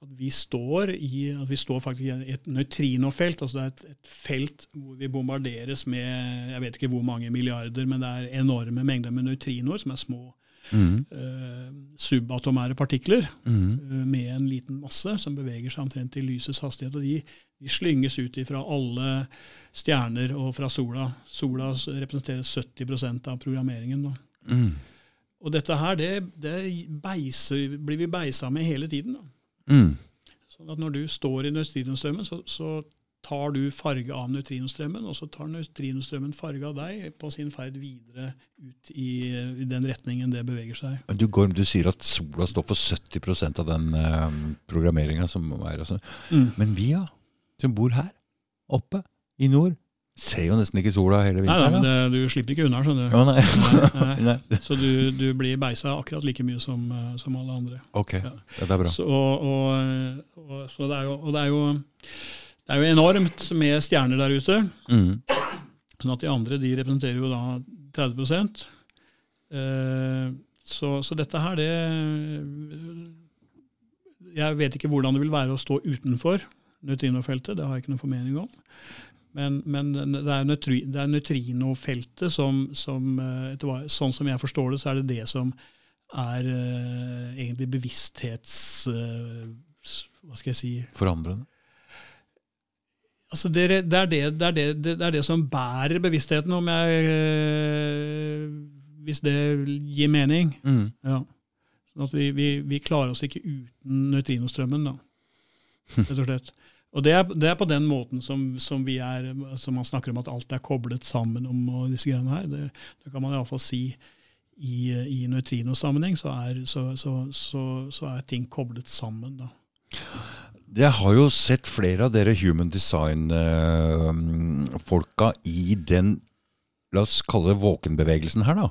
at, vi står i, at vi står faktisk i et nøytrinofelt. altså Det er et, et felt hvor vi bombarderes med jeg vet ikke hvor mange milliarder, men det er enorme mengder med nøytrinoer, som er små Mm. uh, subatomære partikler Mm. uh, med en liten masse som beveger seg omtrent i lysets hastighet. og De, de slynges ut fra alle stjerner og fra sola. Sola representerer 70% av programmeringen. Da. Mm. Og dette her det, det beiser, blir vi beisa med hele tiden. Da. Mm. Sånn at når du står i nøytrinostrømmen, så, så tar du farge av nøytrinostrømmen, og så tar nøytrinostrømmen farge av deg på sin ferd videre ut i, i den retningen det beveger seg. Du, går, du sier at sola står for 70% av den eh, programmeringa som er. Altså. Mm. Men vi, ja, som bor her oppe i nord, ser jo nesten ikke sola hele Nei, nei, vinteren. men det, du slipper ikke unna, skjønner du. Å, nei. Nei, nei. Så du, du blir beisa akkurat like mye som, eh, som alle andre. Ok, Ja. det er bra. Så, og, og, så det er jo, og det er jo, det er jo enormt med stjerner der ute. Mm. Sånn at de andre de representerer jo da 30 eh, så, så dette her, det Jeg vet ikke hvordan det vil være å stå utenfor nøytrinofeltet, det har jeg ikke noen formening om. Men, men det er, nøytri, er nøytrinofeltet som, som eh, etter Sånn som jeg forstår det, så er det det som er uh, egentlig bevissthets... Uh, hva skal jeg si Forandrende. Altså det, det, er det, er det er det som bærer bevisstheten, om jeg uh, Hvis det gir mening. Mm. Ja. Sånn at vi, vi, vi klarer oss ikke uten nøytrinostrømmen, da. Rett og slett. Og det er, det er, på den måten som, som, vi er, som man snakker om at alt er koblet sammen om og disse greiene her. Det, det kan man iallfall si i, i nøytrinosammenheng, så, så, så, så, er ting koblet sammen. da. Jeg har jo sett flere av dere human design-folka i den La oss kalle det våkenbevegelsen her, da.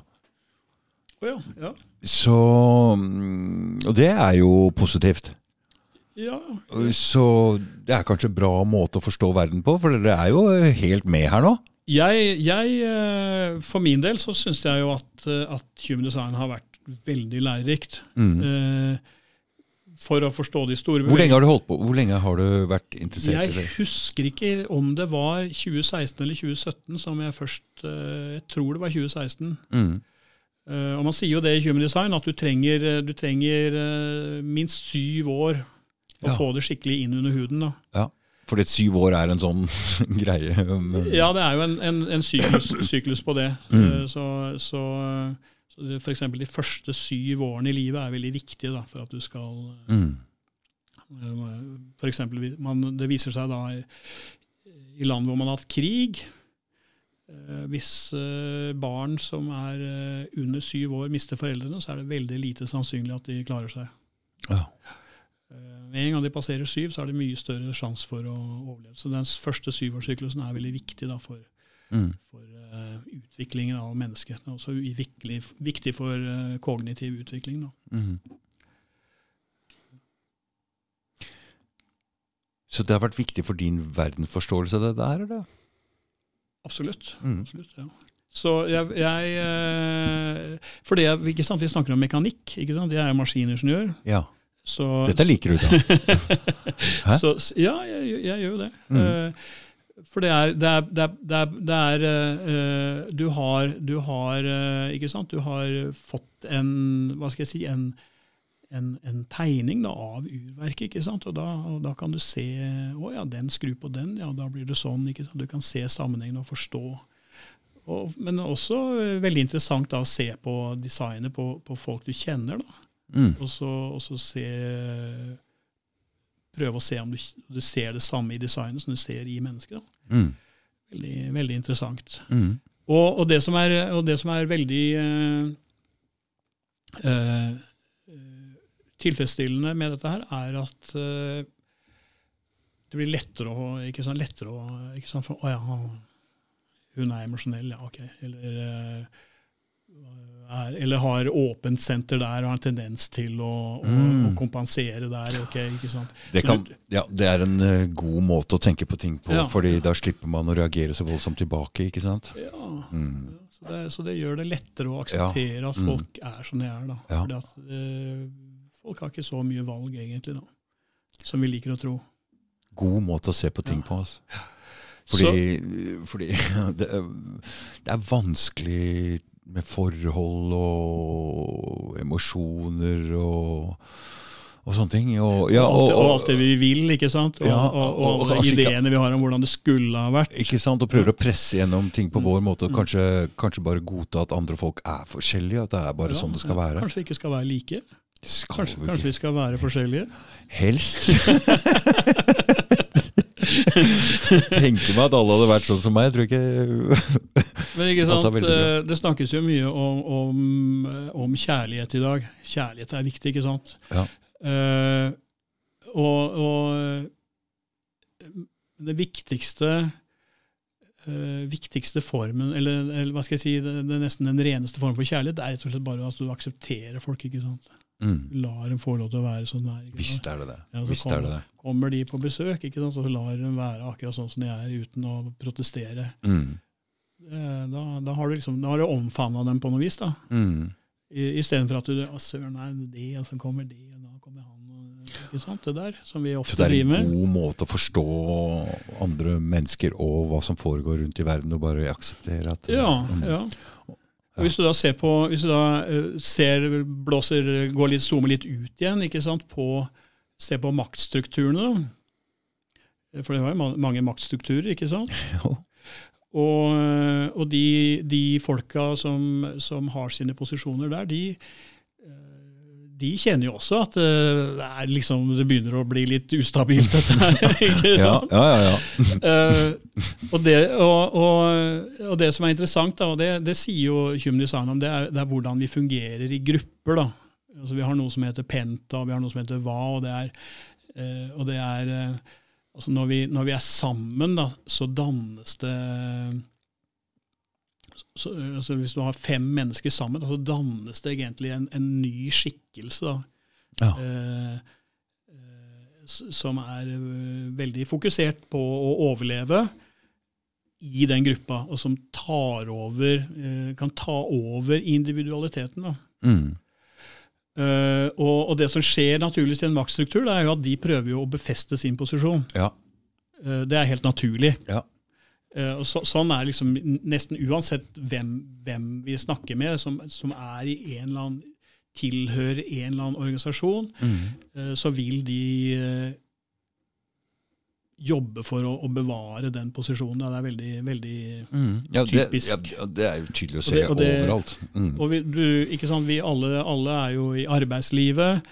Oh ja, ja. Så Og det er jo positivt. Ja. Så det er kanskje en bra måte å forstå verden på, for dere er jo helt med her nå? Jeg, jeg eh, For min del så syns jeg jo at, at, human design har vært veldig lærerikt. Mm. Eh, for å forstå de store Hvor lenge har du holdt på? Hvor lenge har du vært interessert jeg i det? Jeg husker ikke om det var 2016 eller 2017 som jeg først eh, Jeg tror det var 2016. Mm. Og Man sier jo det i Human Design, at du trenger, eh, du trenger minst syv år å ja. få det skikkelig inn under huden. da. Ja, Fordi syv år er en sånn greie? ja, det er jo en, en, en syklus, syklus, på det. Mm. Uh, så, så så F.eks. de første syv årene i livet er veldig viktige da, for at du skal mm. For eksempel, man, Det viser seg da i, i, land hvor man har hatt krig eh, Hvis eh, barn som er eh, under syv år, mister foreldrene, så er det veldig lite sannsynlig at de klarer seg. Ja. Med en gang de passerer syv, så er det mye større sjanse for å overleve. Så den første syvårssyklusen er veldig viktig da, for, mm. for uh, utviklingen av mennesket. Det er også viktig, viktig for uh, kognitiv utvikling. Mm. Så det har vært viktig for din verdensforståelse, det der? eller? Absolutt. Mm. Absolutt ja. Så jeg, jeg uh, For det, ikke sant, Vi snakker om mekanikk. ikke sant? Jeg er maskiningeniør. Ja. Så, Dette liker du, da? Så, ja, jeg, jeg, gjør jo det. Mm. Uh, for det er, det er, det er, det er uh, Du har, du har uh, Ikke sant? Du har fått en Hva skal jeg si en, en, en tegning da, av urverket. ikke sant? Og da, og da, kan du se Å ja, den skrur på den. Ja, da blir det sånn. ikke sant? Du kan se sammenhengen og forstå. Og, men også veldig interessant da, å se på designet på, på folk du kjenner. da. Mm. Og, så, og så se prøve å se om du, du, ser det samme i designet som du ser i mennesket. Mm. Veldig, veldig, interessant. Mm. Og, og, det som er, og, det som er, veldig eh, uh, tilfredsstillende med dette her, er at eh, det blir lettere å ikke sant, lettere å, ikke sant, for, Å ja, hun er emosjonell, ja, ok. Eller er, eller har åpent senter der og har en tendens til å, mm. å, kompensere der. Okay? Det, kan, ja, det er en uh, god måte å tenke på ting på, ja, fordi ja. da slipper man å reagere så voldsomt tilbake. ikke sant? Ja, mm. så, det, så, det, gjør det lettere å akseptere at mm. folk er som de er. da. Fordi at uh, Folk har ikke så mye valg, egentlig, da, som vi liker å tro. God måte å se på ting på. altså. Fordi, fordi det, det, er vanskelig med forhold og emosjoner og, og sånne ting. Og, ja, og, og, alt det vi vil, ikke sant? Og, alle ideene vi har om hvordan det skulle ha vært. Ikke sant? Og prøver å presse gjennom ting på vår måte. Og mm. kanskje, kanskje bare godta at andre folk er forskjellige. At det er bare ja, sånn det skal være. Kanskje vi ikke skal være like? Kanskje, vi, kanskje vi skal være forskjellige? Helst. Tenker meg at alle hadde vært sånn som meg. Jeg tror ikke Men ikke sant, eh, Det snakkes jo mye om, om, eh, om, kjærlighet i dag. Kjærlighet er viktig, ikke sant? Ja. Uh, og, og, det viktigste uh, viktigste formen, eller, eller, hva skal jeg si, det, det, er nesten den reneste formen for kjærlighet, det er rett og slett bare at du aksepterer folk. ikke sant? Mm. Lar dem få lov til å være sånn de er. Visst er det det. Ja, Visst kommer, er det det. kommer de på besøk, ikke sant? så lar dem være akkurat sånn som de er, uten å protestere. Mm. Da, da, har du liksom, da har du omfavna dem på noe vis. da. Mm. Istedenfor at du Søren, nei, det, og så kommer det, og da kommer han. Ikke sant? Det der som vi ofte driver med. Så det er en god måte å forstå andre mennesker og hva som foregår rundt i verden, og bare akseptere at Ja, mm. ja. Og hvis du da ser på, hvis du da eh, ser, blåser, går litt, zoomer litt ut igjen ikke sant, på, ser på maktstrukturene. For det var jo mange maktstrukturer, ikke sant? Ja. Og, og de, de, folka som, som, har sine posisjoner der, de, de kjenner jo også at eh, det, er liksom, det begynner å bli litt ustabilt, dette her. ikke sant? Ja, ja, ja. uh, og, det, og, og, og det som er interessant, da, og det, det sier jo Design om, det er, det er hvordan vi fungerer i grupper. da. Altså, vi har noe som heter Penta, og vi har noe som heter Hva. og det er, uh, og det er uh, altså når, vi, når vi er sammen, da, så dannes det så, altså Hvis du har fem mennesker sammen, så dannes det egentlig en, en ny skikkelse. da. Ja. Eh, eh, som er eh, veldig fokusert på å overleve i den gruppa, og som tar over, eh, kan ta over individualiteten. da. Mm. Og, og det som skjer naturligvis i en maktstruktur, det er jo at de prøver jo å befeste sin posisjon. Ja. Det er helt naturlig. Ja. Eh, og så, sånn er liksom nesten uansett hvem, hvem vi snakker med, som, som er i en eller annen tilhører en eller annen organisasjon, Mm. eh, så vil de eh, jobbe for å, å bevare den posisjonen. Ja, det er veldig, veldig Mm. Ja, det, Typisk. ja, det er jo tydelig å Og se det- og det- overalt. Mm. Og vi, du, ikke sant, vi alle, alle er jo i arbeidslivet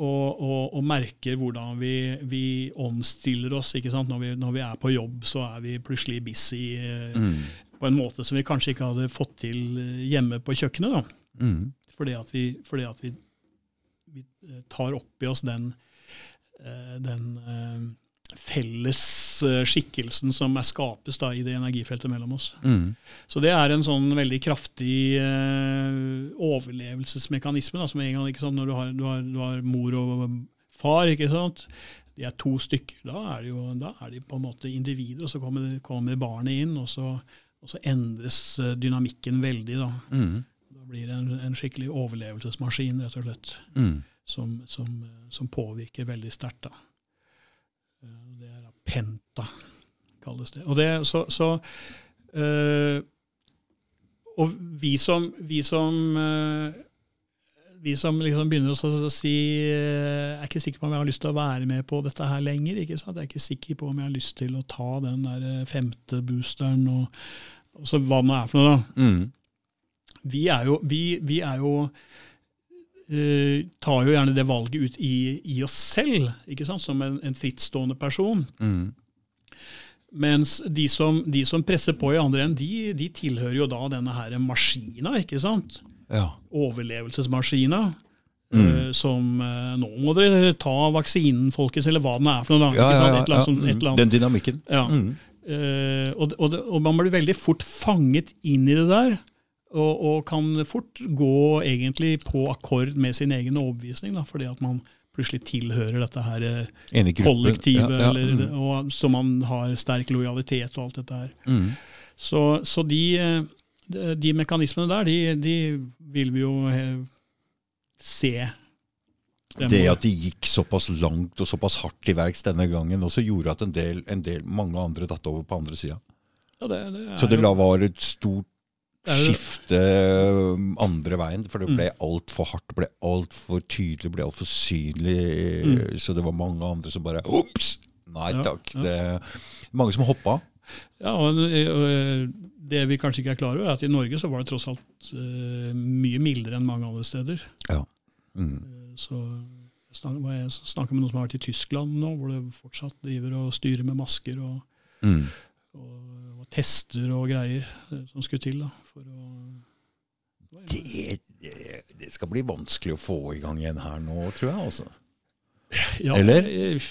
og, og, og merker hvordan vi, vi omstiller oss. ikke sant? Når vi, når vi er på jobb, så er vi plutselig busy eh, Mm. på en måte som vi kanskje ikke hadde fått til eh, hjemme på kjøkkenet. Mm. Fordi at vi, fordi at vi, vi eh, tar opp i oss den, den felles eh, skikkelsen som er skapes da, i det energifeltet mellom oss. Mm. Så det er en sånn veldig kraftig eh, overlevelsesmekanisme. Da, som en gang, ikke sant, Når du har, du, har, du har mor og far, ikke sant? de er to stykker. Da er, jo, da er de på en måte individer, og så kommer, kommer barnet inn, og så, og så endres eh, dynamikken veldig. Da, Mm. da blir det en, en skikkelig overlevelsesmaskin, rett og slett, Mm. som, som, som påvirker veldig sterkt. da. Eh, Det er da penta, kalles det. Og det, så, så øh, Og vi som, vi som øh, vi som liksom begynner å så- si Jeg er ikke sikker på om jeg har lyst til å være med på dette her lenger. ikke sant? Jeg er ikke sikker på om jeg har lyst til å ta den der eh, femte boosteren og, og så hva det nå er for noe. da Mm. vi er jo, vi, vi er jo eh, tar jo gjerne det valget ut i, i oss selv, som en, en frittstående person. Mm. Mens de som, de som presser på i andre enden, de, de tilhører jo da denne her maskina, ikke sant? Ja. Overlevelsesmaskina. Mm. Uh, som uh, Nå må dere ta vaksinen, folkens, eller hva den er for noe. da, Ja, ja, ja, Et eller annet, sånt- et eller Mm. Den dynamikken. Ja. Mm. Uh, og, og, og man blir veldig fort fanget inn i det der, og, og kan fort gå egentlig på akkord med sin egen overbevisning, da, fordi at man plutselig tilhører dette her eh, i kollektivet, Ja, ja, eller, mm. og, så man har sterk lojalitet og alt dette her. Mm. Så, så de, eh, de, mekanismene der, de, de vil vi jo eh, se. Det at de gikk såpass langt og såpass hardt til verks denne gangen, også gjorde at en del, en del mange andre datt over på andre sida. ja, det, det Så det var et stort skifte um, andre veien, for det ble Mm. altfor hardt, ble altfor tydelig, ble altfor synlig. Mm. Så det var mange andre som bare Ops! Nei takk. ja. Det, mange som hoppa. Ja, og, Det vi kanskje ikke er klar over, er at i Norge så var det tross alt eh, mye mildere enn mange andre steder. Mm. Eh, så jeg snakker med noen som har vært i Tyskland nå, hvor det fortsatt driver og styrer med masker og, Mm. og, og tester og greier eh, som skulle til. da, for å... Det, det, det skal bli vanskelig å få i gang igjen her nå, tror jeg. altså. Ja, Eller?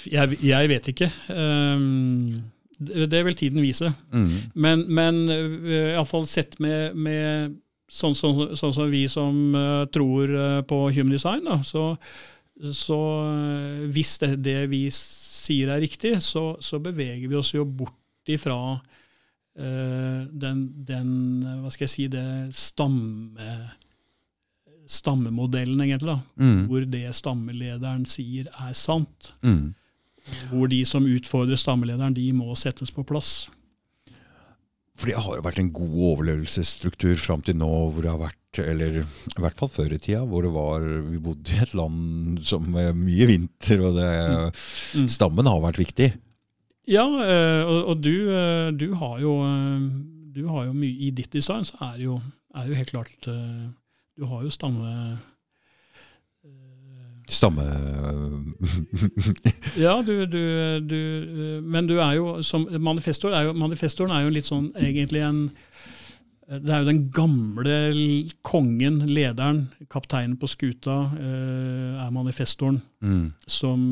Jeg, jeg vet ikke. Um, det, vil tiden vise. Mm. Men, men uh, iallfall sett med, med sånn, som- sånn som vi som eh, tror eh, på human design, da, så, så eh, hvis det, det vi sier er riktig, så, så beveger vi oss jo bort ifra eh, den, den eh, Hva skal jeg si det stamme, stammemodellen, egentlig. da, Mm. Hvor det stammelederen sier, er sant. Mm. Hvor de som utfordrer stammelederen, de må settes på plass. For det har jo vært en god overlevelsesstruktur fram til nå, hvor det har vært, eller i hvert fall før i tida, hvor det var Vi bodde i et land som mye vinter, og det, Mm. stammen har vært viktig. Ja, eh, og, og du, eh, du har jo eh, du har jo mye I ditt design så er det jo, er jo helt klart Du har jo stamme Stamme... Ja, du, du, du Men du er jo som manifestor er jo, Manifestoren er jo litt sånn egentlig en det er jo den gamle kongen, lederen, kapteinen på skuta, er manifestoren, Mm. som,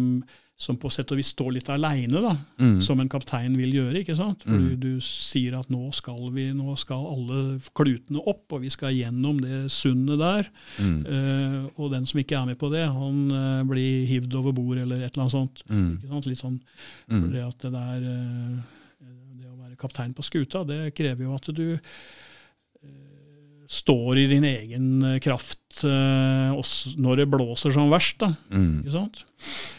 som på sett og vis står litt aleine, Mm. som en kaptein vil gjøre. ikke sant? For Mm. du, du sier at nå skal vi, nå skal alle klutene opp, og vi skal gjennom det sundet der. Mm. Uh, og den som ikke er med på det, han uh, blir hivd over bord eller et eller annet sånt. Mm. Ikke sant? Litt sånn, Mm. for det at det der uh, Det å være kaptein på skuta, det krever jo at du står i din egen eh, kraft eh, også når det blåser som verst. da, Mm. ikke sant?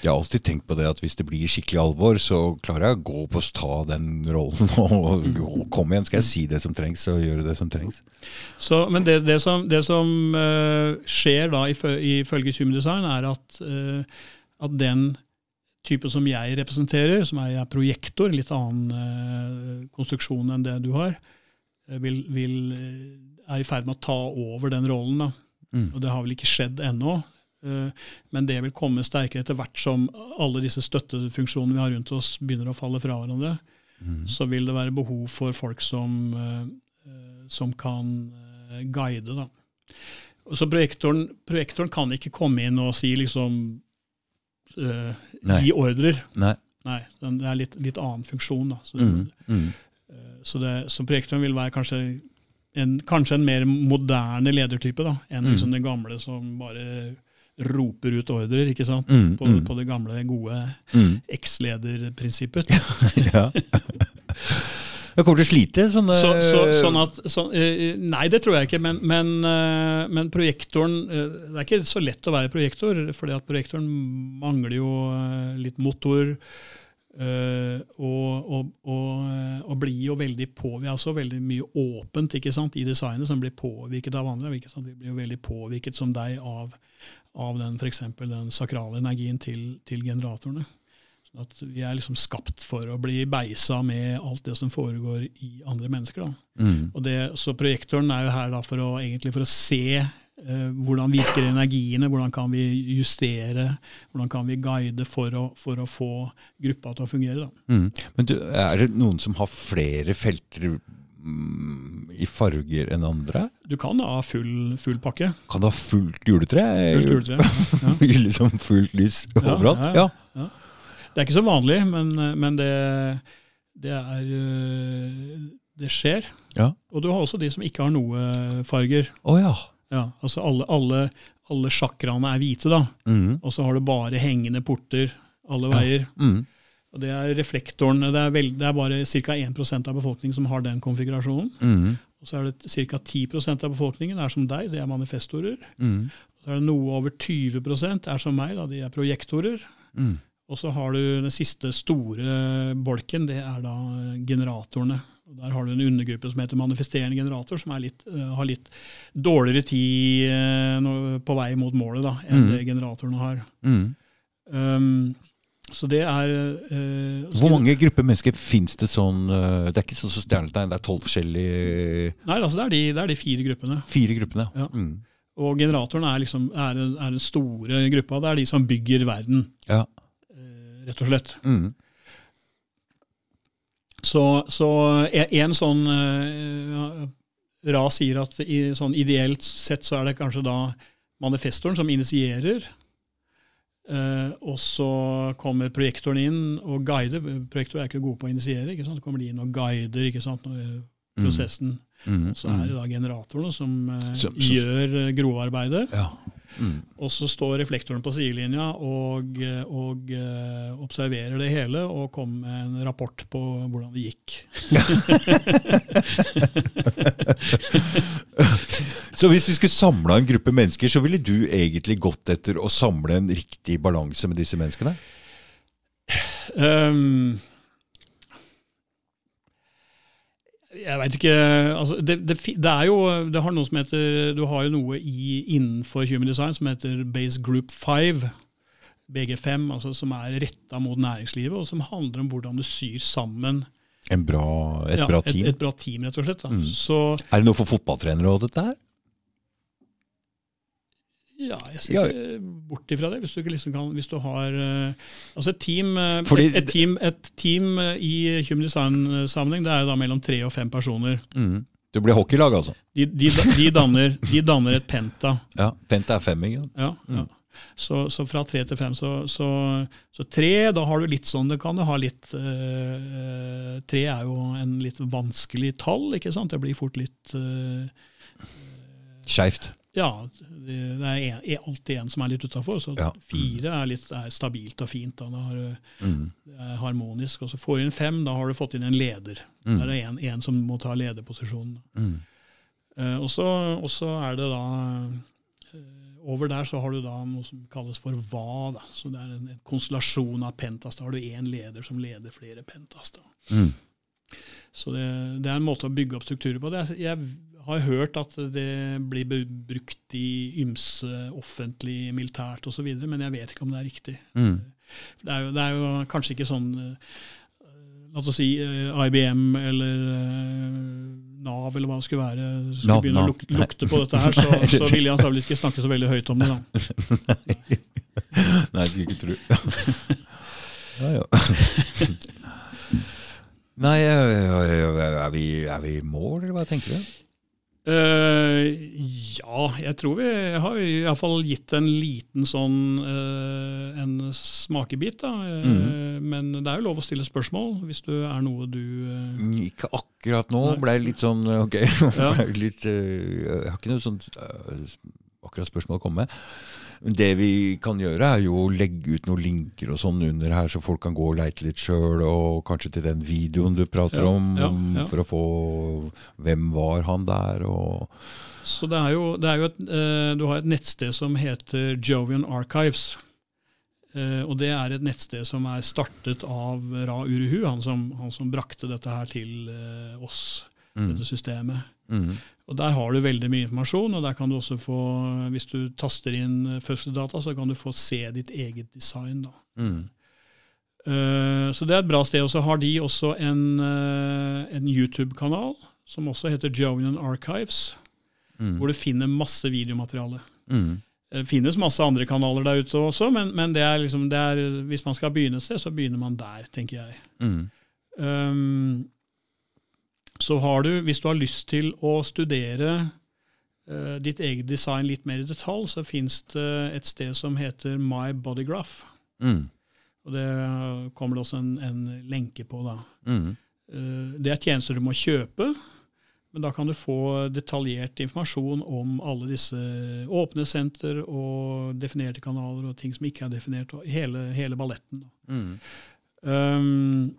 Jeg har alltid tenkt på det at hvis det blir skikkelig alvor, så klarer jeg å gå på å ta den rollen og, og kom igjen. Skal jeg si det som trengs, og gjøre det som trengs. Så, men det, det som, det som uh, skjer da ifø- ifølge Human Design, er at, uh, at den type som jeg representerer, som er, projektor, litt annen uh, konstruksjon enn det du har, vil, vil, er i ferd med å ta over den rollen. da. Mm. Og det har vel ikke skjedd ennå. eh, Men det vil komme sterkere etter hvert som alle disse støttefunksjonene vi har rundt oss, begynner å falle fra hverandre. Mm. Så vil det være behov for folk som, eh, eh, som kan guide. Da. Så projektoren, projektoren kan ikke komme inn og si liksom uh, Gi ordrer. Nei. Nei, det er litt, litt annen funksjon. da. Så, Mm. Mm. så, det, så projektoren vil være kanskje en, kanskje en mer moderne ledertype da, enn Mm. liksom den gamle som bare roper ut ordrer, ikke sant? Mm. På, Mm. på det gamle, gode Mm. eks-lederprinsippet. Ja. Jeg kommer til å slite. Sånne, Så, så, sånn at, sånn, eh, nei, det tror jeg ikke. Men, men, eh, men projektoren eh, Det er ikke så lett å være projektor, fordi at projektoren mangler jo litt motor. Eh, og, og, og, eh, og blir jo veldig på, Vi har så veldig mye åpent ikke sant, i designet som blir påvirket av andre. Ikke sant? Vi blir jo veldig påvirket som deg av, av den, for eksempel, den sakrale energien til, til generatorene. Sånn at vi er liksom skapt for å bli beisa med alt det som foregår i andre mennesker. Da. Mm. Og det, så projektoren er jo her da for å, egentlig for å se hvordan virker energiene, hvordan kan vi justere, hvordan kan vi guide for å, for å få gruppa til å fungere. Mm. Men du, er det noen som har flere felter mm, i farger enn andre? Du kan ha full, full pakke. Kan du ha fullt juletre? Fullt juletre. Ja. liksom fullt lys overalt? ja, Ja. ja. Det er ikke så vanlig, men, men det, det er øh, Det skjer. Ja. Og du har også de som ikke har noe farger. Oh, ja. Ja, altså alle, alle, alle sjakraene er hvite, da. Mm. Og så har du bare hengende porter alle veier. Mm. Og det er reflektoren. Det er, veld, det er bare ca. 1% av befolkningen som har den konfigurasjonen. Mm. Og så er det ca. 10% av befolkningen er som deg, det er manifestorer. Mm. Så er det noe over 20% er som meg, da, de er projektorer. Mm. Og så har du den siste store bolken, det er da generatorene. Der har du en undergruppe som heter manifesterende generator, som er litt, eh, har litt dårligere tid eh, på vei mot målet da, enn Mm. det generatorene har. Mm. Um, så det er uh, Hvor mange grupper mennesker fins det sånn uh, Det er ikke sånn som stjernetegn, det er tolv forskjellige Nei, altså det er, de, det er de fire gruppene. Fire gruppene. Ja. Mm. Og generatoren er, liksom, er, er den store gruppa. Det er de som bygger verden, Ja. rett og slett. Mm. Så, så en- en sånn eh, ja, Ra sier at i, sånn ideelt sett så er det kanskje da manifestoren som initierer. Eh, og så kommer projektoren inn og guider. Projektorer er ikke gode på å initiere. ikke sant? Så kommer de inn og guider ikke sant? når- prosessen. Mm. Så er det da generatorene som, eh, Som- som- gjør eh, grovarbeidet. Ja. Mm. Og så står reflektoren på sidelinja og, og uh, observerer det hele og kommer med en rapport på hvordan det gikk. Så hvis vi skulle samla en gruppe mennesker, så ville du egentlig gått etter å samle en riktig balanse med disse menneskene? Um, jeg veit ikke altså det, det, det er jo det har noe som heter, Du har jo noe i, innenfor Human Design som heter Base Group 5. BG5, altså som er retta mot næringslivet, og som handler om hvordan du syr sammen En bra, et ja, bra team? Et, et bra team, rett og slett. Da. Mm. Så Er det noe for fotballtrenere og dette her? Ja, jeg ser ikke bort ifra det. Hvis du, ikke liksom kan, hvis du har uh, Altså et team, uh, Fordi- et, et team, et team uh, i Human Design-sammenheng det er jo da mellom tre og fem personer. Mm. Du blir hockeylag, altså. De, de, de, danner, de danner et penta. Ja, Penta er fem, ikke sant? Ja, ja. Så, så fra tre til fem. Så, så, så tre, da har du litt sånn Det kan du ha litt øh, Tre er jo en litt vanskelig tall, ikke sant? Det blir fort litt øh, Skeivt. Ja, det er, er alltid en som er litt utafor. Så Ja. fire er, litt, er stabilt og fint. Da. Da har Mm. det er harmonisk. Og så får du inn fem, da har du fått inn en leder. Mm. Da er det en, en som må ta lederposisjonen. Mm. Eh, og, så, er det da eh, Over der så har du da noe som kalles for hva. Da. Så det er en, en konstellasjon av pentas. Da har du én leder som leder flere pentas. Da. Mm. Så det, det er en måte å bygge opp strukturer på. Det er, jeg har hørt at det blir brukt i ymse offentlig, militært osv., men jeg vet ikke om det er riktig. Mm. Det er jo, det er jo kanskje ikke sånn eh, La oss si eh, IBM eller eh, Nav eller hva det skulle være, skulle no, begynne å luk lukte på dette her, så, så ville jeg antakelig ikke snakke så veldig høyt om det. da. Nei, jeg skulle ikke tro. ja, ja. Nei, er vi, er vi i mål, eller hva tenker du? Eh, ja, jeg tror vi har i hvert fall gitt en liten sånn uh, en smakebit. da. Mm. Uh, Men det er jo lov å stille spørsmål hvis det er noe du eh, Mm, Ikke akkurat nå. Nei. Ble litt sånn Ok. Ja. litt, eh, jeg har ikke noe sånt eh, akkurat spørsmål å komme med. Det vi kan gjøre, er jo å legge ut noen linker og sånn under her, så folk kan gå og leite litt sjøl, og kanskje til den videoen du prater Ja, om, ja, ja. for å få Hvem var han der, og Så det er jo, det er jo et, eh, du har et nettsted som heter Jovian Archives. Eh, og det er et nettsted som er startet av Ra Uruhu, han som, han som brakte dette her til eh, oss, mm, dette systemet. mm, Og Der har du veldig mye informasjon, og der kan du også få, hvis du taster inn eh, fødselsdata, så kan du få se ditt eget design. da. mm, Eh, Så det er et bra sted. Og så har de også en, eh, en YouTube-kanal som også heter Jovian Archives, mm, hvor du finner masse videomateriale. mm, Det finnes masse andre kanaler der ute også, men, men det er liksom, det er, hvis man skal begynne et sted, så begynner man der, tenker jeg. mm, Um, så har du, hvis du har lyst til å studere uh, ditt eget design litt mer i detalj, så fins det et sted som heter My Bodygraph. mm, Og det kommer det også en, en lenke på. da. mm, Uh, det er tjenester du må kjøpe, men da kan du få detaljert informasjon om alle disse åpne senter og definerte kanaler og ting som ikke er definert, og hele, hele balletten. mm, Um,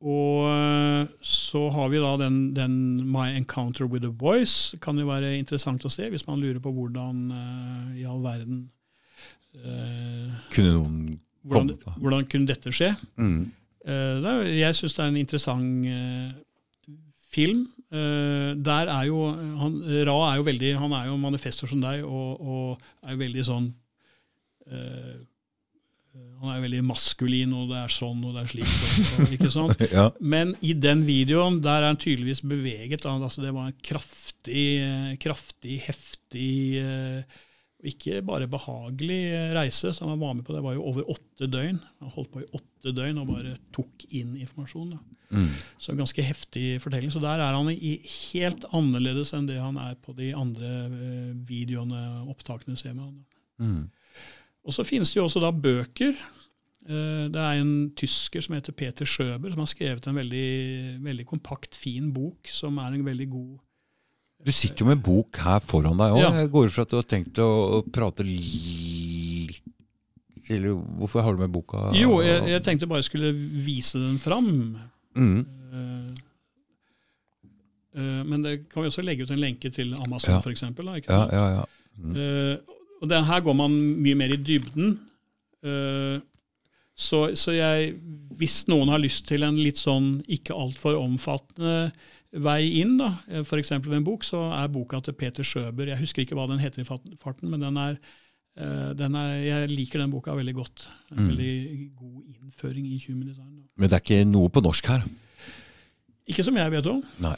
og eh, så har vi da den, den My Encounter with a Voice. Kan jo være interessant å se hvis man lurer på hvordan uh, i all verden uh, Kunne noen hvordan, komme på? hvordan kunne dette skje? Mm, Uh, det jeg syns det er en interessant film. Der er jo han, Ra er jo veldig Han er jo manifester som deg, og, og er jo veldig sånn Han er veldig maskulin, og det er sånn og det er slik. Og, og, ikke sant? ja. Men i den videoen der er han tydeligvis beveget. Altså, det var en kraftig, eh, kraftig heftig og ikke bare behagelig eh, reise som han var med på. Det var jo over åtte døgn. Han holdt på i åtte døgn og bare tok inn informasjon. Mm, Så en ganske heftig fortelling. Så der er han i helt annerledes enn det han er på de andre eh, videoene, opptakene ser med da. mm, Og så finnes det jo også da bøker. Eh, Det er en tysker som heter Peter Schøber, som har skrevet en veldig, veldig kompakt, fin bok, som er en veldig god Du sitter jo med bok her foran deg òg. Ja. Jeg går ut fra at du har tenkt å, prate litt Eller hvorfor har du med boka? Jo, jeg, jeg tenkte bare jeg skulle vise den fram. Mm, Eh, eh, Men det kan vi også legge ut en lenke til Amazon, Ja. eksempel, ja, ja, ja. Mm, Eh, og den her går man mye mer i dybden. Uh, så, så jeg, hvis noen har lyst til en litt sånn ikke altfor omfattende vei inn, da, f.eks. ved en bok, så er boka til Peter Schøber Jeg husker ikke hva den heter i farten, men den er, eh, den er, jeg liker den boka veldig godt. En Mm. veldig god innføring i human design. Da. Men det er ikke noe på norsk her? Ikke som jeg vet om. Nei.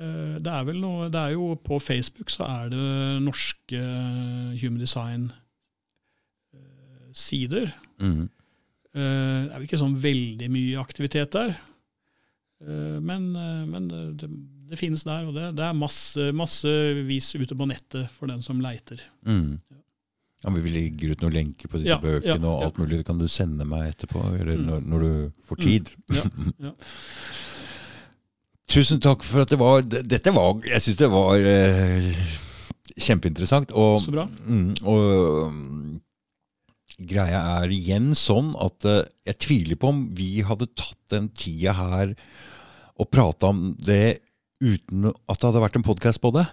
Eh, det er vel noe Det er jo På Facebook så er det norske Human Design-sider. Mm. Eh, Det er vel ikke sånn veldig mye aktivitet der. Eh, Men, eh, men det, det, finnes der, og det, det er masse, massevis ute på nettet for den som leiter. Mm. Ja, men Vi legger ut noen lenker på disse Ja, ja, bøkene og alt mulig. Det kan du sende meg etterpå, eller Mm. når, når du får tid. Ja, ja. Tusen takk for at det var Dette var Jeg syns det var eh, kjempeinteressant. Og, Så bra. Mm, og greia er igjen sånn at eh, jeg tviler på om vi hadde tatt den tida her og prata om det uten at det hadde vært en podkast på det.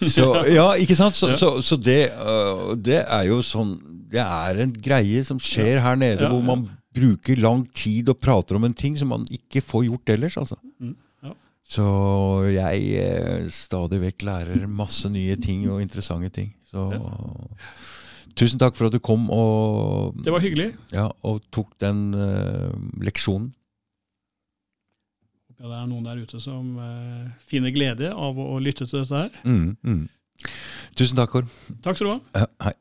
Så, ja, ikke sant? Så, så, så det, uh, det er jo sånn Det er en greie som skjer her nede, Ja, hvor ja. man bruker lang tid og prater om en ting som man ikke får gjort ellers. altså. Mm. Så jeg eh, stadig vekk lærer masse nye ting og interessante ting. Så tusen takk for at du kom og, Det var hyggelig. ja, og tok den eh, leksjonen. Ja, det er noen der ute som eh, finner glede av å, å lytte til dette her. Mm, mm. Tusen takk, Kåre. Takk skal du ha. Ja. Hei.